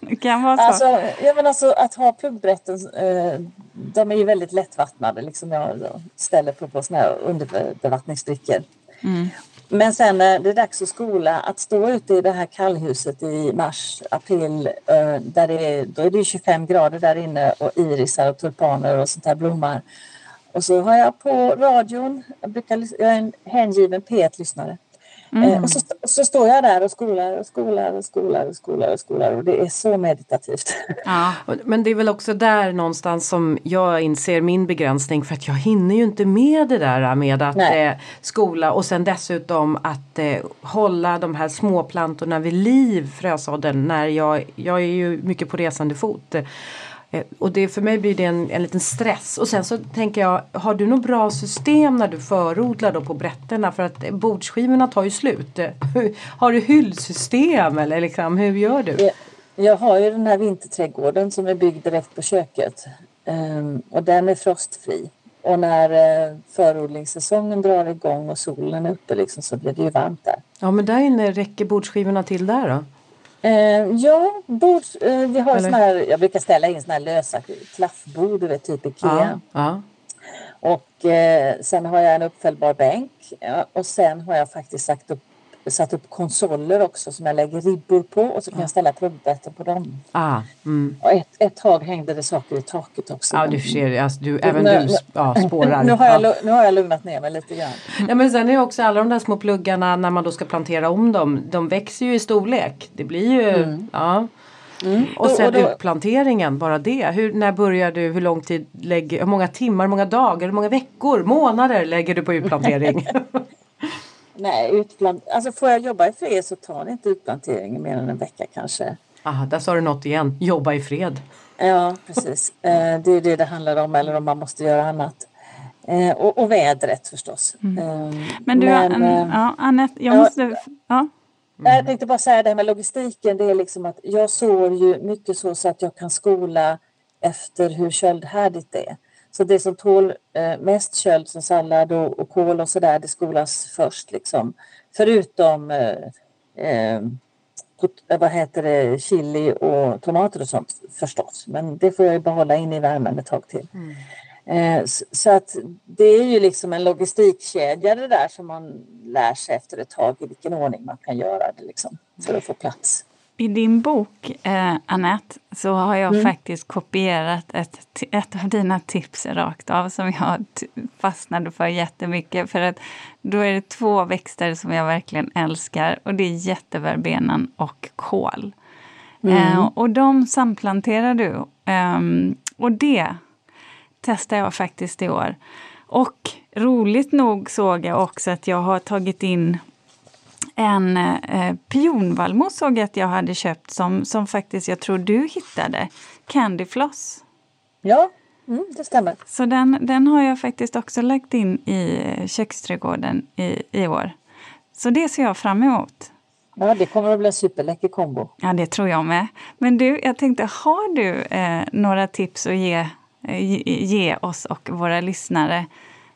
Det kan vara så. Alltså, ja, men alltså, att ha pluggbrätten, eh, de är ju väldigt lättvattnade. Liksom jag ställer på, på såna här underbevattningsdrickor. Mm. Men sen när det är dags att skola, att stå ute i det här kallhuset i mars, april, eh, där det är, då är det 25 grader där inne och irisar och tulpaner och sånt där blommar. Och så har jag på radion, jag, brukar, jag är en hängiven P1-lyssnare. Mm. Eh, och så, så, står jag där och skolar och skolar och skolar och skolar och skolar och det är så meditativt. Ja. Men det är väl också där någonstans som jag inser min begränsning för att jag hinner ju inte med det där med att eh, skola och sen dessutom att eh, hålla de här småplantorna vid liv, frösådden, när jag, jag är ju mycket på resande fot. Eh, och det, för mig blir det en, en liten stress. Och sen så tänker jag, har du något bra system när du förodlar då på brätterna? För att bordsskivorna tar ju slut. Har du hyllsystem eller liksom, hur gör du? Jag, jag har ju den här vinterträdgården som är byggd direkt på köket. Um, och den är frostfri. Och när uh, förodlingssäsongen drar igång och solen är uppe liksom, så blir det ju varmt där. Ja men där inne räcker bordsskivorna till där då? Eh, ja, bord, eh, vi har såna här, jag brukar ställa in såna här lösa klaffbord, vet, typ Ikea. Ja, ja. Och eh, sen har jag en uppfällbar bänk och sen har jag faktiskt sagt upp satt upp konsoler också som jag lägger ribbor på och så kan jag ställa trumpeten på dem. Ah, mm. Och ett, ett tag hängde det saker i taket också. Ja du ser, alltså, du, även nu, du ja, spårar. nu, har jag, ja. nu har jag lugnat ner mig lite grann. Ja, men sen är också alla de där små pluggarna när man då ska plantera om dem, de växer ju i storlek. Det blir ju, mm. ja. Mm. Och sen och då, utplanteringen, bara det. Hur, när börjar du? Hur lång tid lägger Hur många timmar, hur många dagar, hur många veckor, månader lägger du på utplantering? Nej, utplant alltså får jag jobba i fred så tar det inte utplanteringen mer än en vecka kanske. Aha, där sa du något igen, jobba i fred. Ja, precis. Eh, det är det det handlar om eller om man måste göra annat. Eh, och, och vädret förstås. Mm. Ehm, men du, Men, äh, ja, Anette, jag måste... Ja. ja. Mm. Jag tänkte bara säga det här med logistiken. Det är liksom att jag sår ju mycket så, så att jag kan skola efter hur köldhärdigt det är. Så det som tål eh, mest köld som sallad och, och kål och sådär, det skolas först liksom. Förutom eh, eh, vad heter det, chili och tomater och sånt förstås. Men det får jag behålla in i värmen ett tag till. Mm. Eh, så att det är ju liksom en logistikkedja det där som man lär sig efter ett tag i vilken ordning man kan göra det liksom för att få plats. I din bok, eh, Annette, så har jag mm. faktiskt kopierat ett, ett av dina tips rakt av som jag fastnade för jättemycket. För att då är det två växter som jag verkligen älskar och det är jätteverbenan och kål. Mm. Eh, och de samplanterar du. Eh, och det testar jag faktiskt i år. Och roligt nog såg jag också att jag har tagit in en eh, pionvallmo såg jag att jag hade köpt som, som faktiskt jag tror du hittade. Candy Floss. Ja, mm, det stämmer. Så den, den har jag faktiskt också lagt in i köksträdgården i, i år. Så det ser jag fram emot. Ja, det kommer att bli en superläcker kombo. Ja, det tror jag med. Men du, jag tänkte, har du eh, några tips att ge, eh, ge oss och våra lyssnare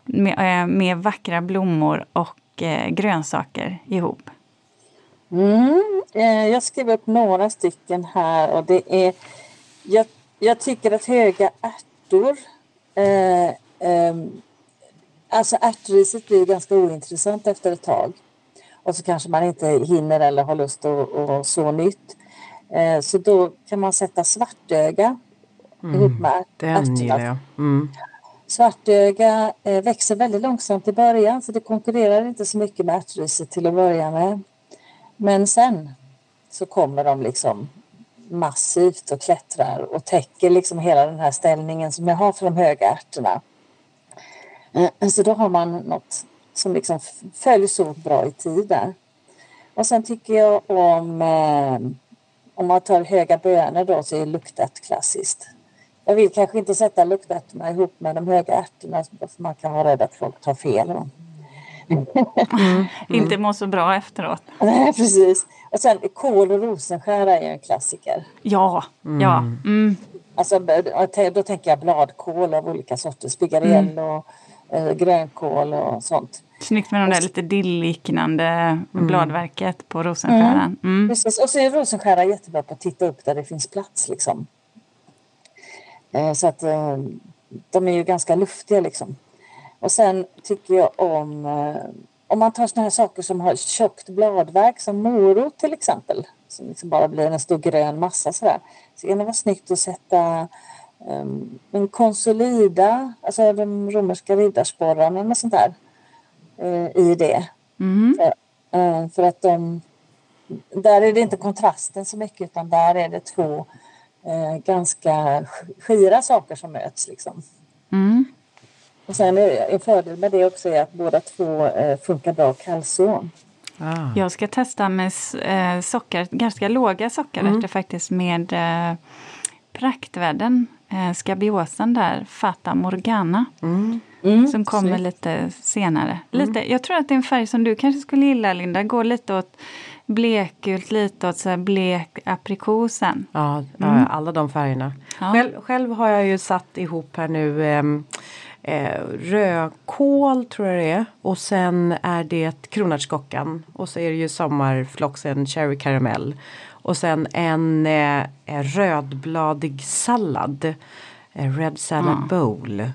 med, eh, med vackra blommor och eh, grönsaker ihop? Mm, eh, jag skrev upp några stycken här och det är jag, jag tycker att höga ärtor eh, eh, Alltså ärtriset blir ganska ointressant efter ett tag. Och så kanske man inte hinner eller har lust att, att så nytt. Eh, så då kan man sätta svartöga mm, ihop med Den gillar jag. Mm. Svartöga eh, växer väldigt långsamt i början så det konkurrerar inte så mycket med ärtriset till att börja med. Men sen så kommer de liksom massivt och klättrar och täcker liksom hela den här ställningen som jag har för de höga ärtorna. Eh, så då har man något som liksom följs så bra i tid där. Och sen tycker jag om eh, om man tar höga bönor då så är luktärt klassiskt. Jag vill kanske inte sätta luktärtorna ihop med de höga ärtorna för man kan vara rädd att folk tar fel. Mm. Mm. Inte må så bra efteråt. Nej, precis. Och sen kål och rosenskära är en klassiker. Ja, mm. ja. Mm. Alltså, då tänker jag bladkål av olika sorter. Spigarell mm. och eh, grönkål och sånt. Snyggt med de där lite dill-liknande mm. bladverket på rosenskäran. Mm. Precis. Och så är rosenskära jättebra på att titta upp där det finns plats. Liksom. Eh, så att eh, de är ju ganska luftiga liksom. Och sen tycker jag om eh, om man tar såna här saker som har tjockt bladverk som morot till exempel som liksom bara blir en stor grön massa sådär. Så kan det vara snyggt att sätta um, en konsolida, alltså de romerska riddarsporrarna och sånt där uh, i det. Mm. För, uh, för, att de, där är det inte kontrasten så mycket utan där är det två uh, ganska skira saker som möts liksom. Mm. Och sen är en fördel med det också är att båda två funkar bra kalcium. Ah. Jag ska testa med eh, socker, ganska låga sockerärtor mm. faktiskt med eh, praktvärden, eh, skabiosen där, Fata Morgana. Mm. Mm, som kommer snyggt. lite senare. Mm. Lite, jag tror att det är en färg som du kanske skulle gilla Linda. Går lite åt blekgult, lite åt så här blek aprikosen. Ja, mm. alla de färgerna. Ja. Själv, själv, har jag ju satt ihop här nu eh, eh, rödkål tror jag det är och sen är det kronärtskockan och så är det ju sommarfloxen cherry karamell och sen en eh, rödbladig sallad, eh, red salad mm. bowl.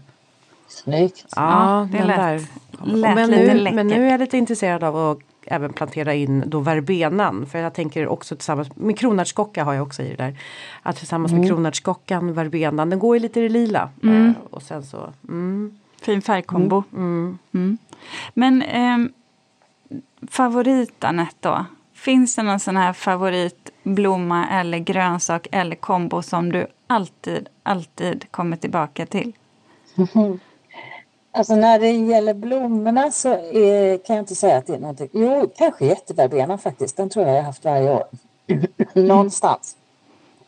Snyggt! Ja, ja det lät, lät men, lite nu, men nu är jag lite intresserad av att även plantera in då verbenan. För jag tänker också tillsammans med kronärtskocka har jag också i det där. Att tillsammans mm. med kronärtskockan, verbenan, den går ju lite i det lila. Mm. och sen så, mm. Fin färgkombo. Mm. Mm. mm. Men eh, favorit Anette då? Finns det någon sån här favoritblomma eller grönsak eller kombo som du alltid, alltid kommer tillbaka till? Alltså när det gäller blommorna så är, kan jag inte säga att det är någonting. Jo, kanske jätteverbena faktiskt. Den tror jag jag har haft varje år. Någonstans.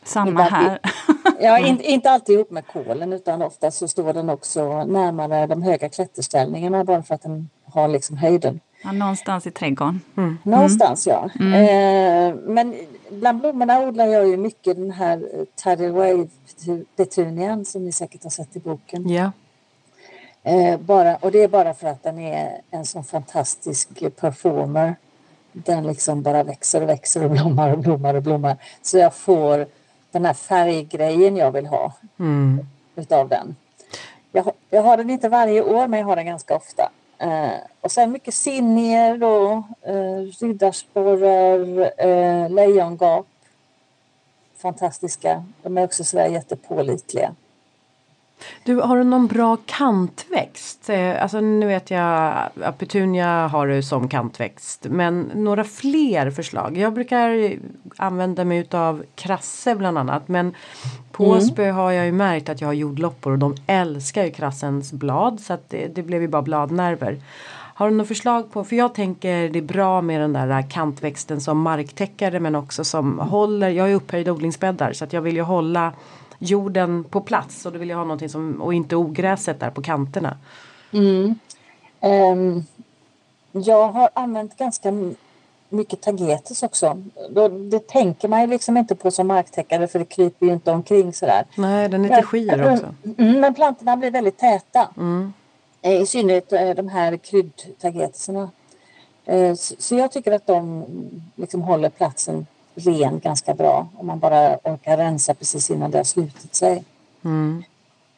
Samma inte här. ja, inte, inte alltid ihop med kolen utan ofta så står den också närmare de höga klätterställningarna bara för att den har liksom höjden. Ja, någonstans i trädgården. Mm. Någonstans ja. Mm. Eh, men bland blommorna odlar jag ju mycket den här Tidal Wave petunian som ni säkert har sett i boken. Ja. Eh, bara, och det är bara för att den är en sån fantastisk performer. Den liksom bara växer och växer och blommar och blommar och blommar. Så jag får den här färggrejen jag vill ha mm. utav den. Jag, jag, har den inte varje år men jag har den ganska ofta. Eh, och sen mycket sinnier då, eh, riddarsporrar, eh, lejongap. Fantastiska. De är också sådär jättepålitliga. Du, har du någon bra kantväxt? Eh, alltså nu vet jag att petunia har du som kantväxt. Men några fler förslag? Jag brukar använda mig av krasse bland annat. Men på mm. Åsby har jag ju märkt att jag har jordloppor och de älskar ju krassens blad. Så att det, det blev ju bara bladnerver. Har du något förslag på, för jag tänker det är bra med den där kantväxten som marktäckare men också som håller, jag är upphöjda odlingsbäddar så att jag vill ju hålla jorden på plats och då vill jag ha någonting som, och inte ogräset där på kanterna. Mm. Um, jag har använt ganska mycket tagetes också. Då, det tänker man ju liksom inte på som marktäckare för det kryper ju inte omkring sådär. Nej, den är lite skir också. Mm, men plantorna blir väldigt täta. Mm. I synnerhet eh, de här kryddtageteserna. Eh, så jag tycker att de liksom håller platsen ren ganska bra om man bara orkar rensa precis innan det har slutit sig. Mm.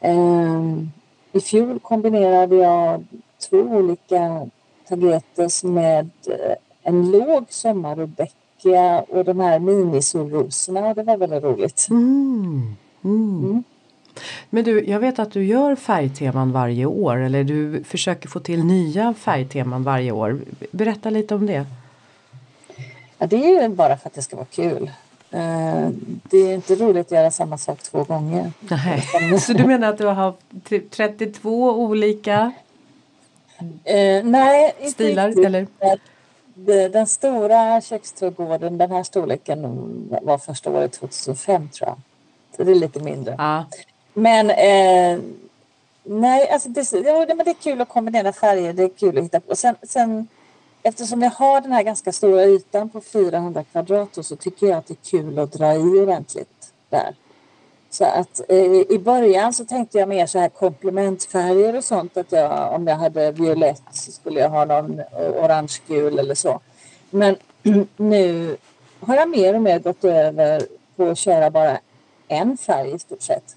Um, I fjol kombinerade jag två olika tagetes med eh, en låg sommarrudbeckia och de här minisolrosorna. Det var väldigt roligt. Mm. Mm. mm. Men du, jag vet att du gör färgteman varje år eller du försöker få till nya färgteman varje år. Berätta lite om det. Det är ju bara för att det ska vara kul. Eh, det är inte roligt att göra samma sak två gånger. Nej. Så du menar att du har typ 32 olika eh, nej, stilar? Inte eller? Den stora köksträdgården, den här storleken var första året 2005 tror jag. Så det är lite mindre. Ja. Men eh, nej, alltså det, ja, det är kul att kombinera färger. Det är kul att hitta på. Sen, sen eftersom jag har den här ganska stora ytan på 400 kvadrat så tycker jag att det är kul att dra i ordentligt där. Så att eh, i början så tänkte jag mer så här komplementfärger och sånt. Att jag, om jag hade violett så skulle jag ha någon orange-gul eller så. Men nu har jag mer och mer gått över på att köra bara en färg i stort sett.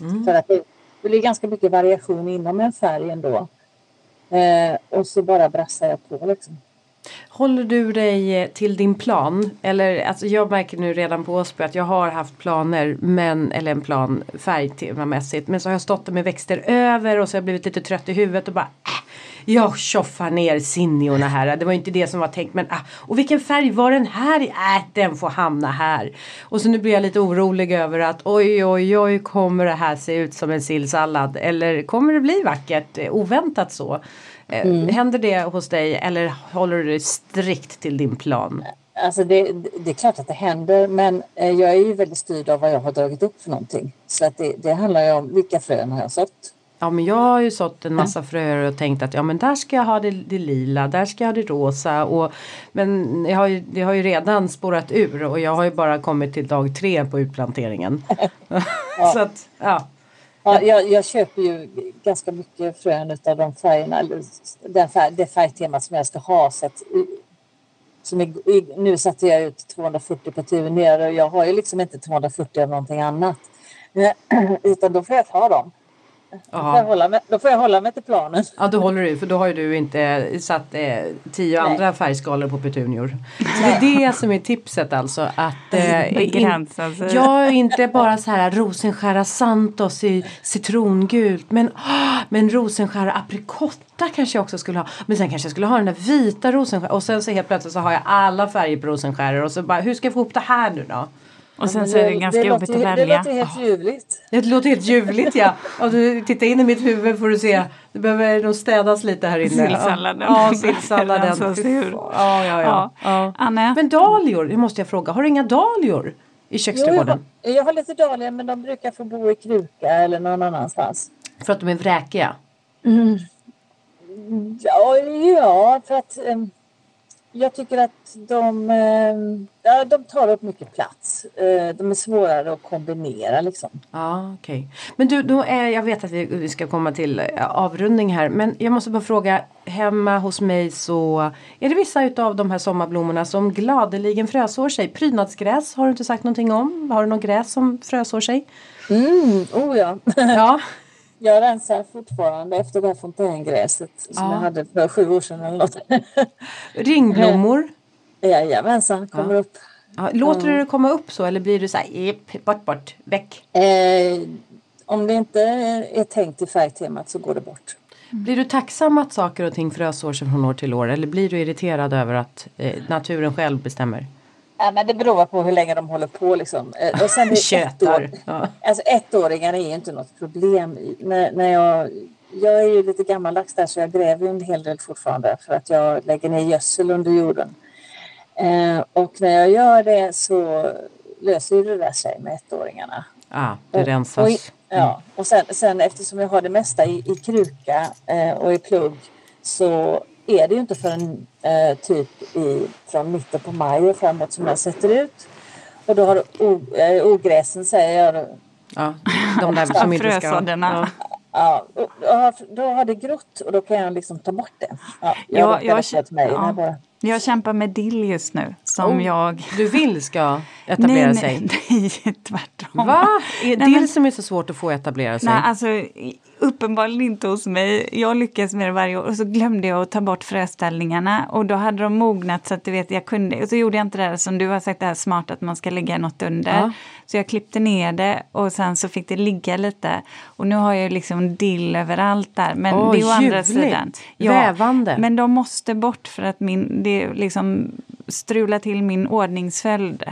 Mm. För att det, det blir ganska mycket variation inom en färg ändå. Eh, och så bara brassar jag på liksom. Håller du dig eh, till din plan? Eller alltså jag märker nu redan på Åsby att jag har haft planer men, eller en plan färgtemamässigt men så har jag stått med växter över och så har jag blivit lite trött i huvudet och bara äh, jag tjoffar ner sinniorna här. Det var inte det som var tänkt men ah, och vilken färg var den här? i? Äh, den får hamna här. Och så nu blir jag lite orolig över att oj oj oj kommer det här se ut som en sillsallad eller kommer det bli vackert eh, oväntat så? Eh, mm. Händer det hos dig eller håller du dig strikt till din plan? Alltså det, det, är klart att det händer men eh, jag är ju väldigt styrd av vad jag har dragit upp för någonting. Så att det, det handlar ju om vilka frön har jag sått. Ja men jag har ju sått en massa fröer och tänkt att ja men där ska jag ha det, det lila, där ska jag ha det rosa. Och, men jag har ju, det har ju redan spårat ur och jag har ju bara kommit till dag tre på utplanteringen. så att, ja. Ja, jag, jag, köper ju ganska mycket frön av de färgerna, den färg, det färgtema som jag ska ha. Så att, som i, nu satte jag ut 240 på tuner och jag har ju liksom inte 240 av någonting annat. Utan då får jag ta dem. Då får, jag hålla mig, då får jag hålla mig till planen. Ja, då håller du för då har ju du inte satt eh, tio Nej. andra färgskalor på petunior. Så det är det som är tipset alltså. Att, eh, in, ja, inte bara så här rosenskära Santos i citrongult. Men, oh, men rosenskära aprikotta kanske jag också skulle ha. Men sen kanske jag skulle ha den där vita rosenskära. Och sen så helt plötsligt så har jag alla färger på rosenskäror. Och så bara, hur ska jag få ihop det här nu då? Och sen så är det ganska det jobbigt låter, att välja. Det låter helt ljuvligt. Det låter helt ljuvligt ja. Om du tittar in i mitt huvud får du se. Det behöver nog städas lite här inne. Sillsalladen. Ja, sillsalladen. ja, ja, ja. ja. Anne? Men dahlior, det måste jag fråga. Har du inga dahlior i köksträdgården? Jo, jag, har, jag har lite dahlior men de brukar få bo i kruka eller någon annanstans. För att de är vräkiga? Mm. Ja, ja, för att um, jag tycker att de, eh, ja, de tar upp mycket plats. Eh, de är svårare att kombinera liksom. Ja, okej. Okay. Men du, då är, jag vet att vi ska komma till eh, avrundning här. Men jag måste bara fråga. Hemma hos mig så är det vissa av de här sommarblommorna som gladeligen frösår sig. Prydnadsgräs har du inte sagt någonting om. Har du något gräs som frösår sig? Mm, oh ja. ja. Jag rensar fortfarande efter det här fontängräset som ja. jag hade för sju år sedan eller något. Ringblommor? Jajamensan, kommer ja. upp. Ja, låter du det komma upp så eller blir du så här, bort, bort, väck? Eh, om det inte är tänkt i färgtemat så går det bort. Mm. Blir du tacksam att saker och ting frösår sig från år till år eller blir du irriterad över att eh, naturen själv bestämmer? Ja, men det beror på hur länge de håller på. Liksom. Eh, och sen Tjötar. Ett ja. alltså, ettåringar är ju inte något problem. När, när jag, jag är ju lite gammaldags där så jag gräver en hel del fortfarande för att jag lägger ner gödsel under jorden. Eh, och när jag gör det så löser det där sig med ettåringarna. Ja, ah, det rensas. Och, och, ja, och sen, sen eftersom jag har det mesta i, i kruka eh, och i plugg så är det ju inte förrän eh, typ i, från mitten på maj och framåt som jag sätter ut. Och då har o, eh, ogräsen säger jag. Ja, de där som inte ska... Ja. Ja, då har det grott och då kan jag liksom ta bort det. Ja, jag, jag, jag, mig, ja. Jag kämpar med dill just nu som oh, jag... Du vill ska etablera nej, sig? Nej, nej, tvärtom. Va? Är det dill som är så svårt att få etablera sig? Nej, alltså uppenbarligen inte hos mig. Jag lyckas med det varje år och så glömde jag att ta bort fröställningarna och då hade de mognat så att du vet jag kunde och så gjorde jag inte det här som du har sagt det här smart att man ska lägga något under. Ja. Så jag klippte ner det och sen så fick det ligga lite och nu har jag liksom dill överallt där. Men oh, det är å andra sidan. Ja, Vävande. Men de måste bort för att min, det liksom strular till min ordningsföljd.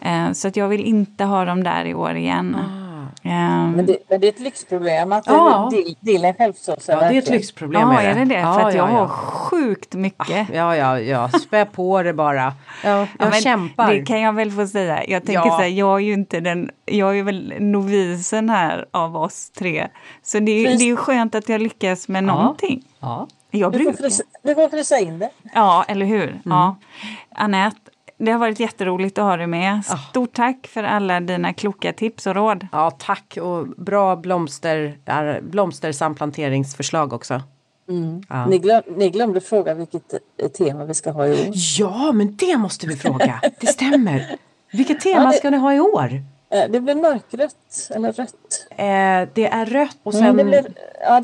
Eh, så att jag vill inte ha dem där i år igen. Ah. Um, men, det, men, det, är ett lyxproblem att ja. dillen självsåsar. Ja, det är ett lyxproblem. Ja, är det det? Ja, För att jag ja, har sjukt mycket. Ja, ja, ja. Spä på det bara. Ja, jag ja, kämpar. Det kan jag väl få säga. Jag tänker ja. så här, jag är ju inte den, jag är väl novisen här av oss tre. Så det, är, det är skönt att jag lyckas med någonting. Ja. Jag du, får frysa, du får frysa in det. Ja, eller hur. Mm. Ja. Anette, det har varit jätteroligt att ha dig med. Stort tack för alla dina kloka tips och råd. Ja, tack och bra blomster, blomstersamplanteringsförslag också. Mm. Ja. Ni, glöm, ni, glömde fråga vilket tema vi ska ha i år. Ja, men det måste vi fråga. Det stämmer. Vilket tema ja, det, ska ni ha i år? Eh, det blir mörkrött eller rött. Eh, det är rött och Mm, sen... det blir, ja,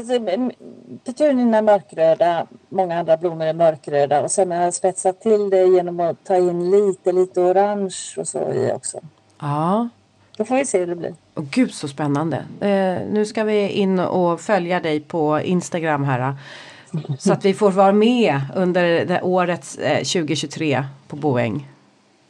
petunierna är mörkröda, många andra blommor är mörkröda och sen har jag spetsat till det genom att ta in lite, lite orange och så i också. Ja. Då får vi se hur det blir. Åh, Gud så spännande. Eh, nu ska vi in och följa dig på Instagram här. Så att vi får vara med under det årets eh, 2023 på Boäng.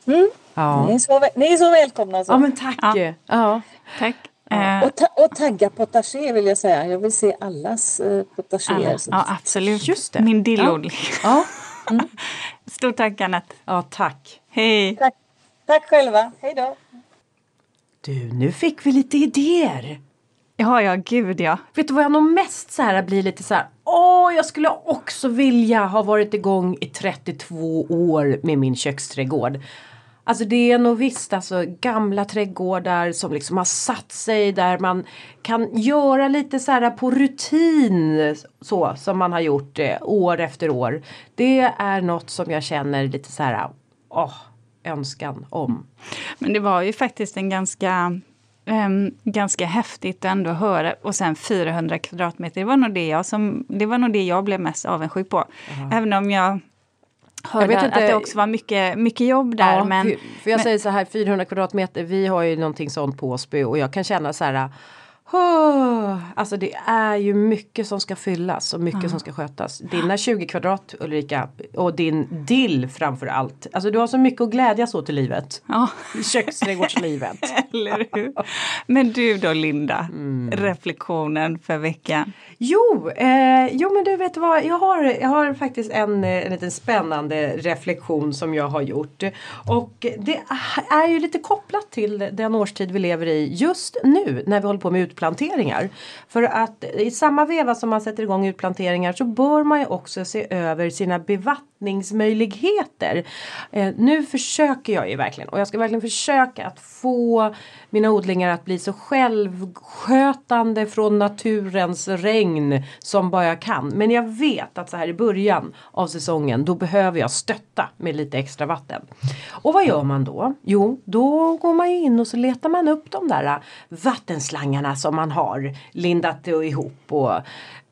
Mm. Ja. Ni, är så, ni är så välkomna. Så. ja men tack. Ja. Ja. Tack. Eh, Och, ta, och tagga potager vill jag säga. Jag vill se allas eh, potager. alla. Ja, absolut. Just det. Min dillodling. Ja. Stort tack Anette. ja tack. Hej. Tack, tack själva. Hej då. Du nu fick vi lite idéer. Ja, ja, gud ja. Vet du vad jag nog mest så här blir lite så här. Åh, jag skulle också vilja ha varit igång i 32 år med min köksträdgård. Alltså det är nog visst alltså gamla trädgårdar som liksom har satt sig där man kan göra lite så här på rutin så som man har gjort eh, år efter år. Det är något som jag känner lite så här åh, önskan om. Men det var ju faktiskt en ganska ehm, ganska häftigt ändå att höra. Och sen 400 kvadratmeter, det var nog det jag, som, det, var nog det jag blev mest avundsjuk på. Även om jag hörde vet inte- att det också var mycket, mycket jobb där. Ja, men, för jag men- säger så här 400 kvadratmeter, vi har ju någonting sånt på Åsby och jag kan känna så här "Åh", Alltså det är ju mycket som ska fyllas och mycket som ska skötas. Dina 20 kvadrat Ulrika och din dill framför allt. Alltså du har så mycket att glädjas åt i livet. I köksträdgårdslivet. eller hur? Men du då Linda, Mm. reflektionen för veckan? Jo, eh, jo men du vet vad, jag har, jag har faktiskt en, en liten spännande reflektion som jag har gjort. Och det är ju lite kopplat till den årstid vi lever i just nu när vi håller på med utplanteringar. För att i samma veva som man sätter igång utplanteringar så bör man ju också se över sina bevattningsmöjligheter. Eh, nu försöker jag ju verkligen och jag ska verkligen försöka att få mina odlingar att bli så självskötande från naturens regn som bara jag kan. Men jag vet att så här i början av säsongen då behöver jag stötta med lite extra vatten. Och vad gör man då? Jo, då går man ju in och så letar man upp de där vattenslangarna som man har lindat ihop och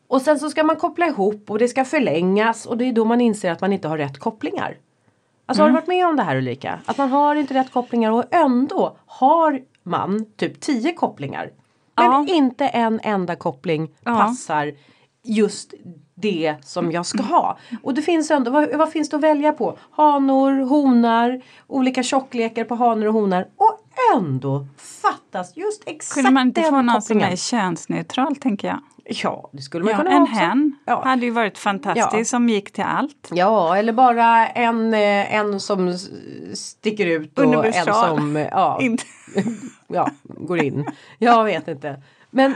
och sen så ska man koppla ihop och det ska förlängas och det är då man inser att man inte har rätt kopplingar. Alltså har du varit med om det här Ulrika? Att man har inte rätt kopplingar och ändå har man typ 10 kopplingar. Men Ja. inte en enda koppling Ja. passar just det som jag ska ha. Och det finns ändå, vad, vad finns det att välja på? Hanor, honar, olika tjocklekar på hanor och honar. Och ändå fattas just exakt Kunde man inte få någon som är könsneutral tänker jag? Ja, det skulle man Ja, kunna en ha också. hen Ja. hade ju varit fantastiskt Ja. som gick till allt. Ja, eller bara en, eh, en som sticker ut och en som ja, ja, går in. Jag vet inte. Men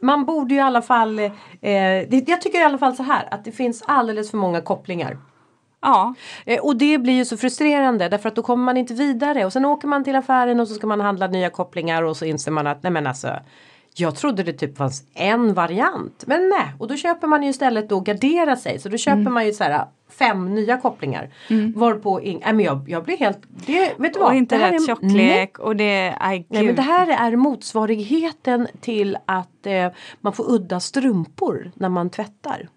man borde ju i alla fall, eh, jag tycker i alla fall så här att det finns alldeles för många kopplingar. Ja, Eh, och det blir ju så frustrerande därför att då kommer man inte vidare och sen åker man till affären och så ska man handla nya kopplingar och så inser man att nej men alltså jag trodde det typ fanns en variant. Men nej, och då köper man ju istället då gardera sig. Så då köper Mm. man ju så här fem nya kopplingar. Varpå, ing- nej men jag, jag blir helt, det, vet du vad? och inte rätt är- tjocklek och det, aj Nej men det här är motsvarigheten till att eh, man får udda strumpor när man tvättar.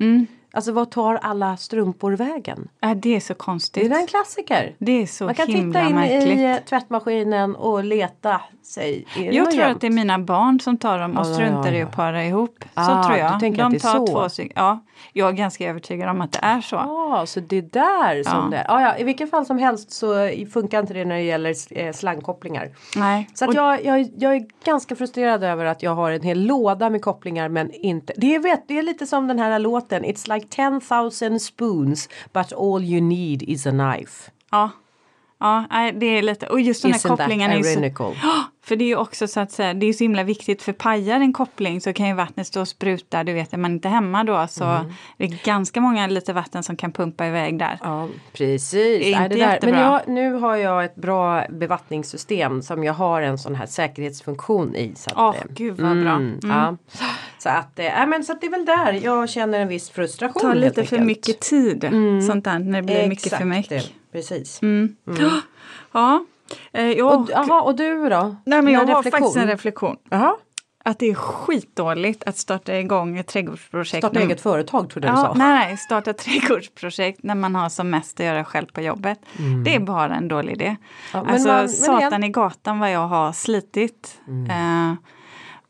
Mm. Alltså vad tar alla strumpor vägen? Ja, det är så Det är konstigt. en klassiker. Det är så Man kan himla titta in märkligt. i tvättmaskinen och leta sig. Jag tror jämnt? att det är mina barn som tar dem och struntar i att para ihop. Ah, så tror du jag. tänker De tar så? två stycken. Ja, jag är ganska övertygad om att det är så. Ja, så det är där som Ja. det är. Ja, ja, I vilket fall som helst så funkar inte det när det gäller eh, slangkopplingar. Nej. Så att jag, jag, jag är ganska frustrerad över att jag har en hel låda med kopplingar men inte. Det är, vet, det är lite som den här låten It's like 10,000 spoons but all you need is a knife. ja. Ja, det är lite, och just den här Isn't that kopplingen är ju så, ironical? För det är ju också så att säga, det är så himla viktigt för pajar en koppling så kan ju vattnet stå och spruta, du vet är man inte hemma då så Mm. det är ganska många liter vatten som kan pumpa iväg där. Ja, precis. Det är inte det där. Men jag, nu har jag ett bra bevattningssystem som jag har en sån här säkerhetsfunktion i. Så att, eh, gud vad bra. Mm. Ja. Så, att, nej, men, så att det är väl där jag känner en viss frustration. tar helt lite för mycket tid, sånt där, när det blir mycket för Exakt mycket. det. Precis. Mm. Ja, Eh, jag, Och, aha, och du då? nej, men jag har faktiskt en reflektion. Jaha. Att det är skitdåligt att starta igång ett trädgårdsprojekt. Starta när- eget företag trodde jag Ja, du sa. nej, nej, starta ett trädgårdsprojekt när man har som mest att göra själv på jobbet. Det är bara en dålig idé. Mm. Ja, alltså man- satan igen- Mm. i gatan vad jag har slitit. Eh,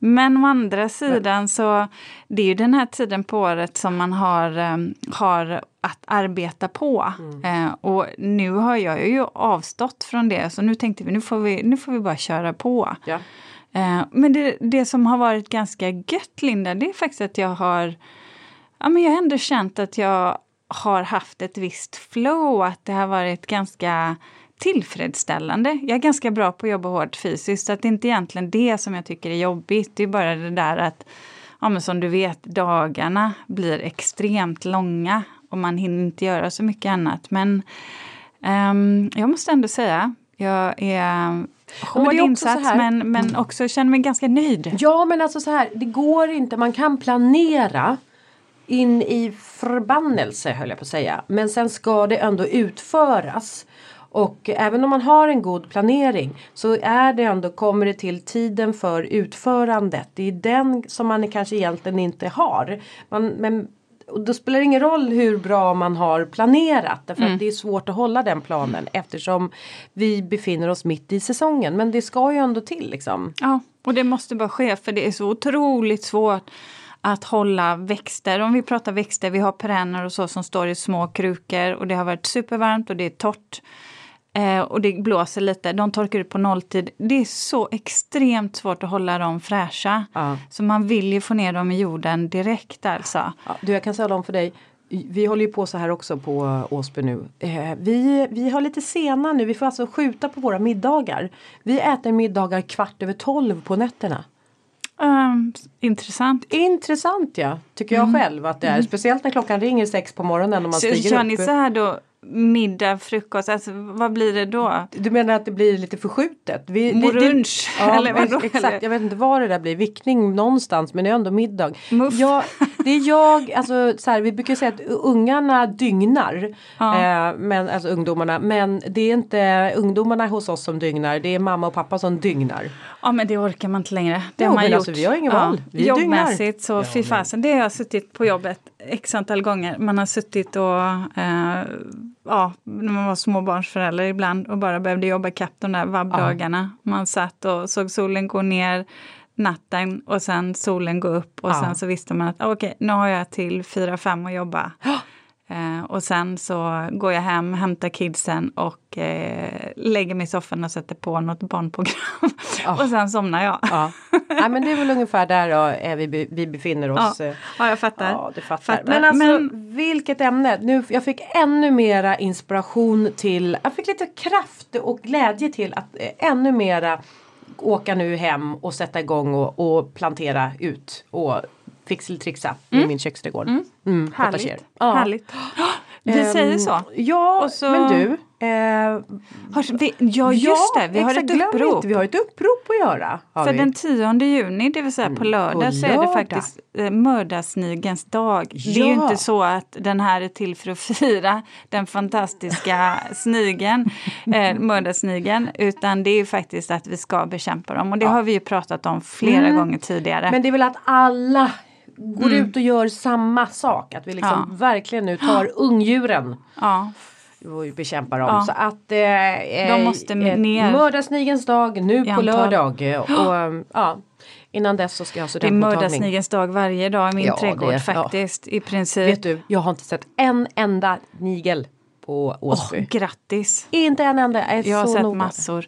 men å andra sidan så det är ju den här tiden på året som man har, eh, har att arbeta på. Mm. Eh, och nu har jag ju avstått från det så nu tänkte vi nu får vi, nu får vi bara köra på. Ja. Eh, men det, det som har varit ganska gött Linda, det är faktiskt att jag har ja, men jag har ändå känt att jag har haft ett visst flow, att det har varit ganska tillfredsställande. Jag är ganska bra på att jobba hårt fysiskt, så att det är inte egentligen det som jag tycker är jobbigt. Det är bara det där att, ja, men som du vet, dagarna blir extremt långa och man hinner inte göra så mycket annat. Men ehm, jag måste ändå säga, jag är hård också insats här- men, men också känner mig ganska nöjd. Ja men alltså så här, det går inte, man kan planera in i förbannelse höll jag på att säga. Men sen ska det ändå utföras. Och även om man har en god planering så är det ändå, kommer det till tiden för utförandet. Det är den som man kanske egentligen inte har. Man, men och då spelar det ingen roll hur bra man har planerat därför att det är svårt att hålla den planen eftersom vi befinner oss mitt i säsongen. Men det ska ju ändå till liksom. Ja, och det måste bara ske för det är så otroligt svårt att hålla växter. Om vi pratar växter, vi har perenner och så som står i små krukor och det har varit supervarmt och det är torrt. Eh, och det blåser lite, de torkar ut på nolltid. Det är så extremt svårt att hålla dem fräscha. Ja. Så man vill ju få ner dem i jorden direkt alltså. Ja, du, jag kan säga om för dig. Vi håller ju på så här också på Åsby nu. Eh, vi, vi har lite sena nu. Vi får alltså skjuta på våra middagar. Vi äter middagar kvart över tolv på nätterna. Ehm, intressant. Intressant ja, tycker jag själv att det är. Speciellt när klockan ringer sex på morgonen och man Så stiger kör upp. ni så här då, middag, frukost, alltså vad blir det då? Du menar att det blir lite förskjutet? Vi, Morunch? Ja, eller vadå? ex- exakt. Jag vet inte var det där blir. Vickning någonstans men det är ändå middag. Muff. Ja, det är jag, alltså så här, vi brukar säga att ungarna dygnar. Ja. Eh, men, alltså ungdomarna. Men det är inte ungdomarna hos oss som dygnar. Det är mamma och pappa som dygnar. Ja men det orkar man inte längre. Det Jo, har man gjort. alltså, vi har ingen val. Vi dygnar. Jobbmässigt så fy fasen, det har jag suttit på jobbet x antal gånger. Man har suttit och eh, ja, när man var småbarnsförälder ibland och bara behövde jobba ikapp de där vabbdagarna. Man satt och såg solen gå ner natten och sen solen gå upp och Ja. sen så visste man att ah, okej, nu har jag till 4-5 att jobba. Eh, och sen så går jag hem, hämtar kidsen och eh, lägger mig i soffan och sätter på något barnprogram. Ja. och sen somnar jag. Ja. Nej, men det är väl ungefär där då, är vi, vi befinner oss. Ja, eh. ja jag fattar. Ja, det fattar. Fattar. Men alltså Men- vilket ämne. Nu, jag fick ännu mera inspiration till, jag fick lite kraft och glädje till att eh, ännu mera åka nu hem och sätta igång och, och plantera ut och fixeltrixa i min köksträdgård. Mm. potager. Härligt. Ja. Härligt. Vi Ehm, säger så. Ja, så- men du. Eh, Har, vi, ja just det, vi har ett upprop. Inte, vi har ett upprop att göra. För vi. den 10 juni, det vill säga på lördag, på så är det lördag. faktiskt eh, mördarsnigens dag. Det är ju Ja. inte så att den här är till för att fira den fantastiska snigen, eh, mördarsnigen, utan det är ju faktiskt att vi ska bekämpa dem. Och det har vi ju pratat om flera Mm. gånger tidigare. Men det är väl att alla går ut och gör samma sak. Att vi liksom Mm. Ja. verkligen nu tar ungdjuren ja. och bekämpar dem. Ja. Så att eh, De måste eh, ner. Mördarsnigens dag nu på lördag. Och, eh, ja, innan dess så ska jag ha Det är studentmottagning. mördarsnigens dag varje dag i min Ja, trädgård ja. faktiskt. I princip. Vet du, jag har inte sett en enda nigel på Åsby. Åh, grattis! Inte en enda. Jag är Jag har sett noga. massor.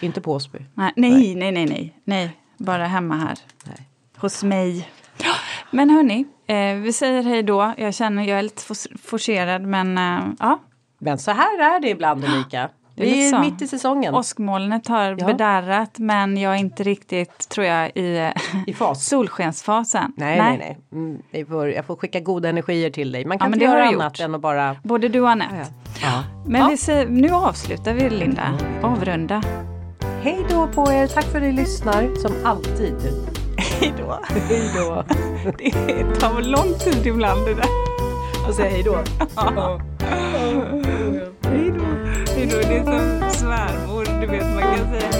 Inte på Åsby. Nej, nej, nej, nej, nej, nej. Bara hemma här. Nej. Hos mig. Men hörni, eh, vi säger hej då. Jag känner jag är lite for- forcerad men eh, ja. Men så här är det ibland Ulrika. Det är Vi är så. mitt i säsongen. Åskmolnet har Ja. bedarrat men jag är inte riktigt, tror jag, i I fas. solskensfasen. Nej, nej, nej. Mm, vi får, jag får skicka goda energier till dig. Man kan men inte göra annat gjort. än att bara... Både du och Anette. Ja. Men Ja. vi säger, nu avslutar vi Linda. Avrunda. Hej då på er. Tack för att ni lyssnar. Som alltid. Hej då. Hej då. Det tar lång tid ibland det där. Och säga hej då. Hej då. Hej då. Det är som svärmor, du vet man ska säga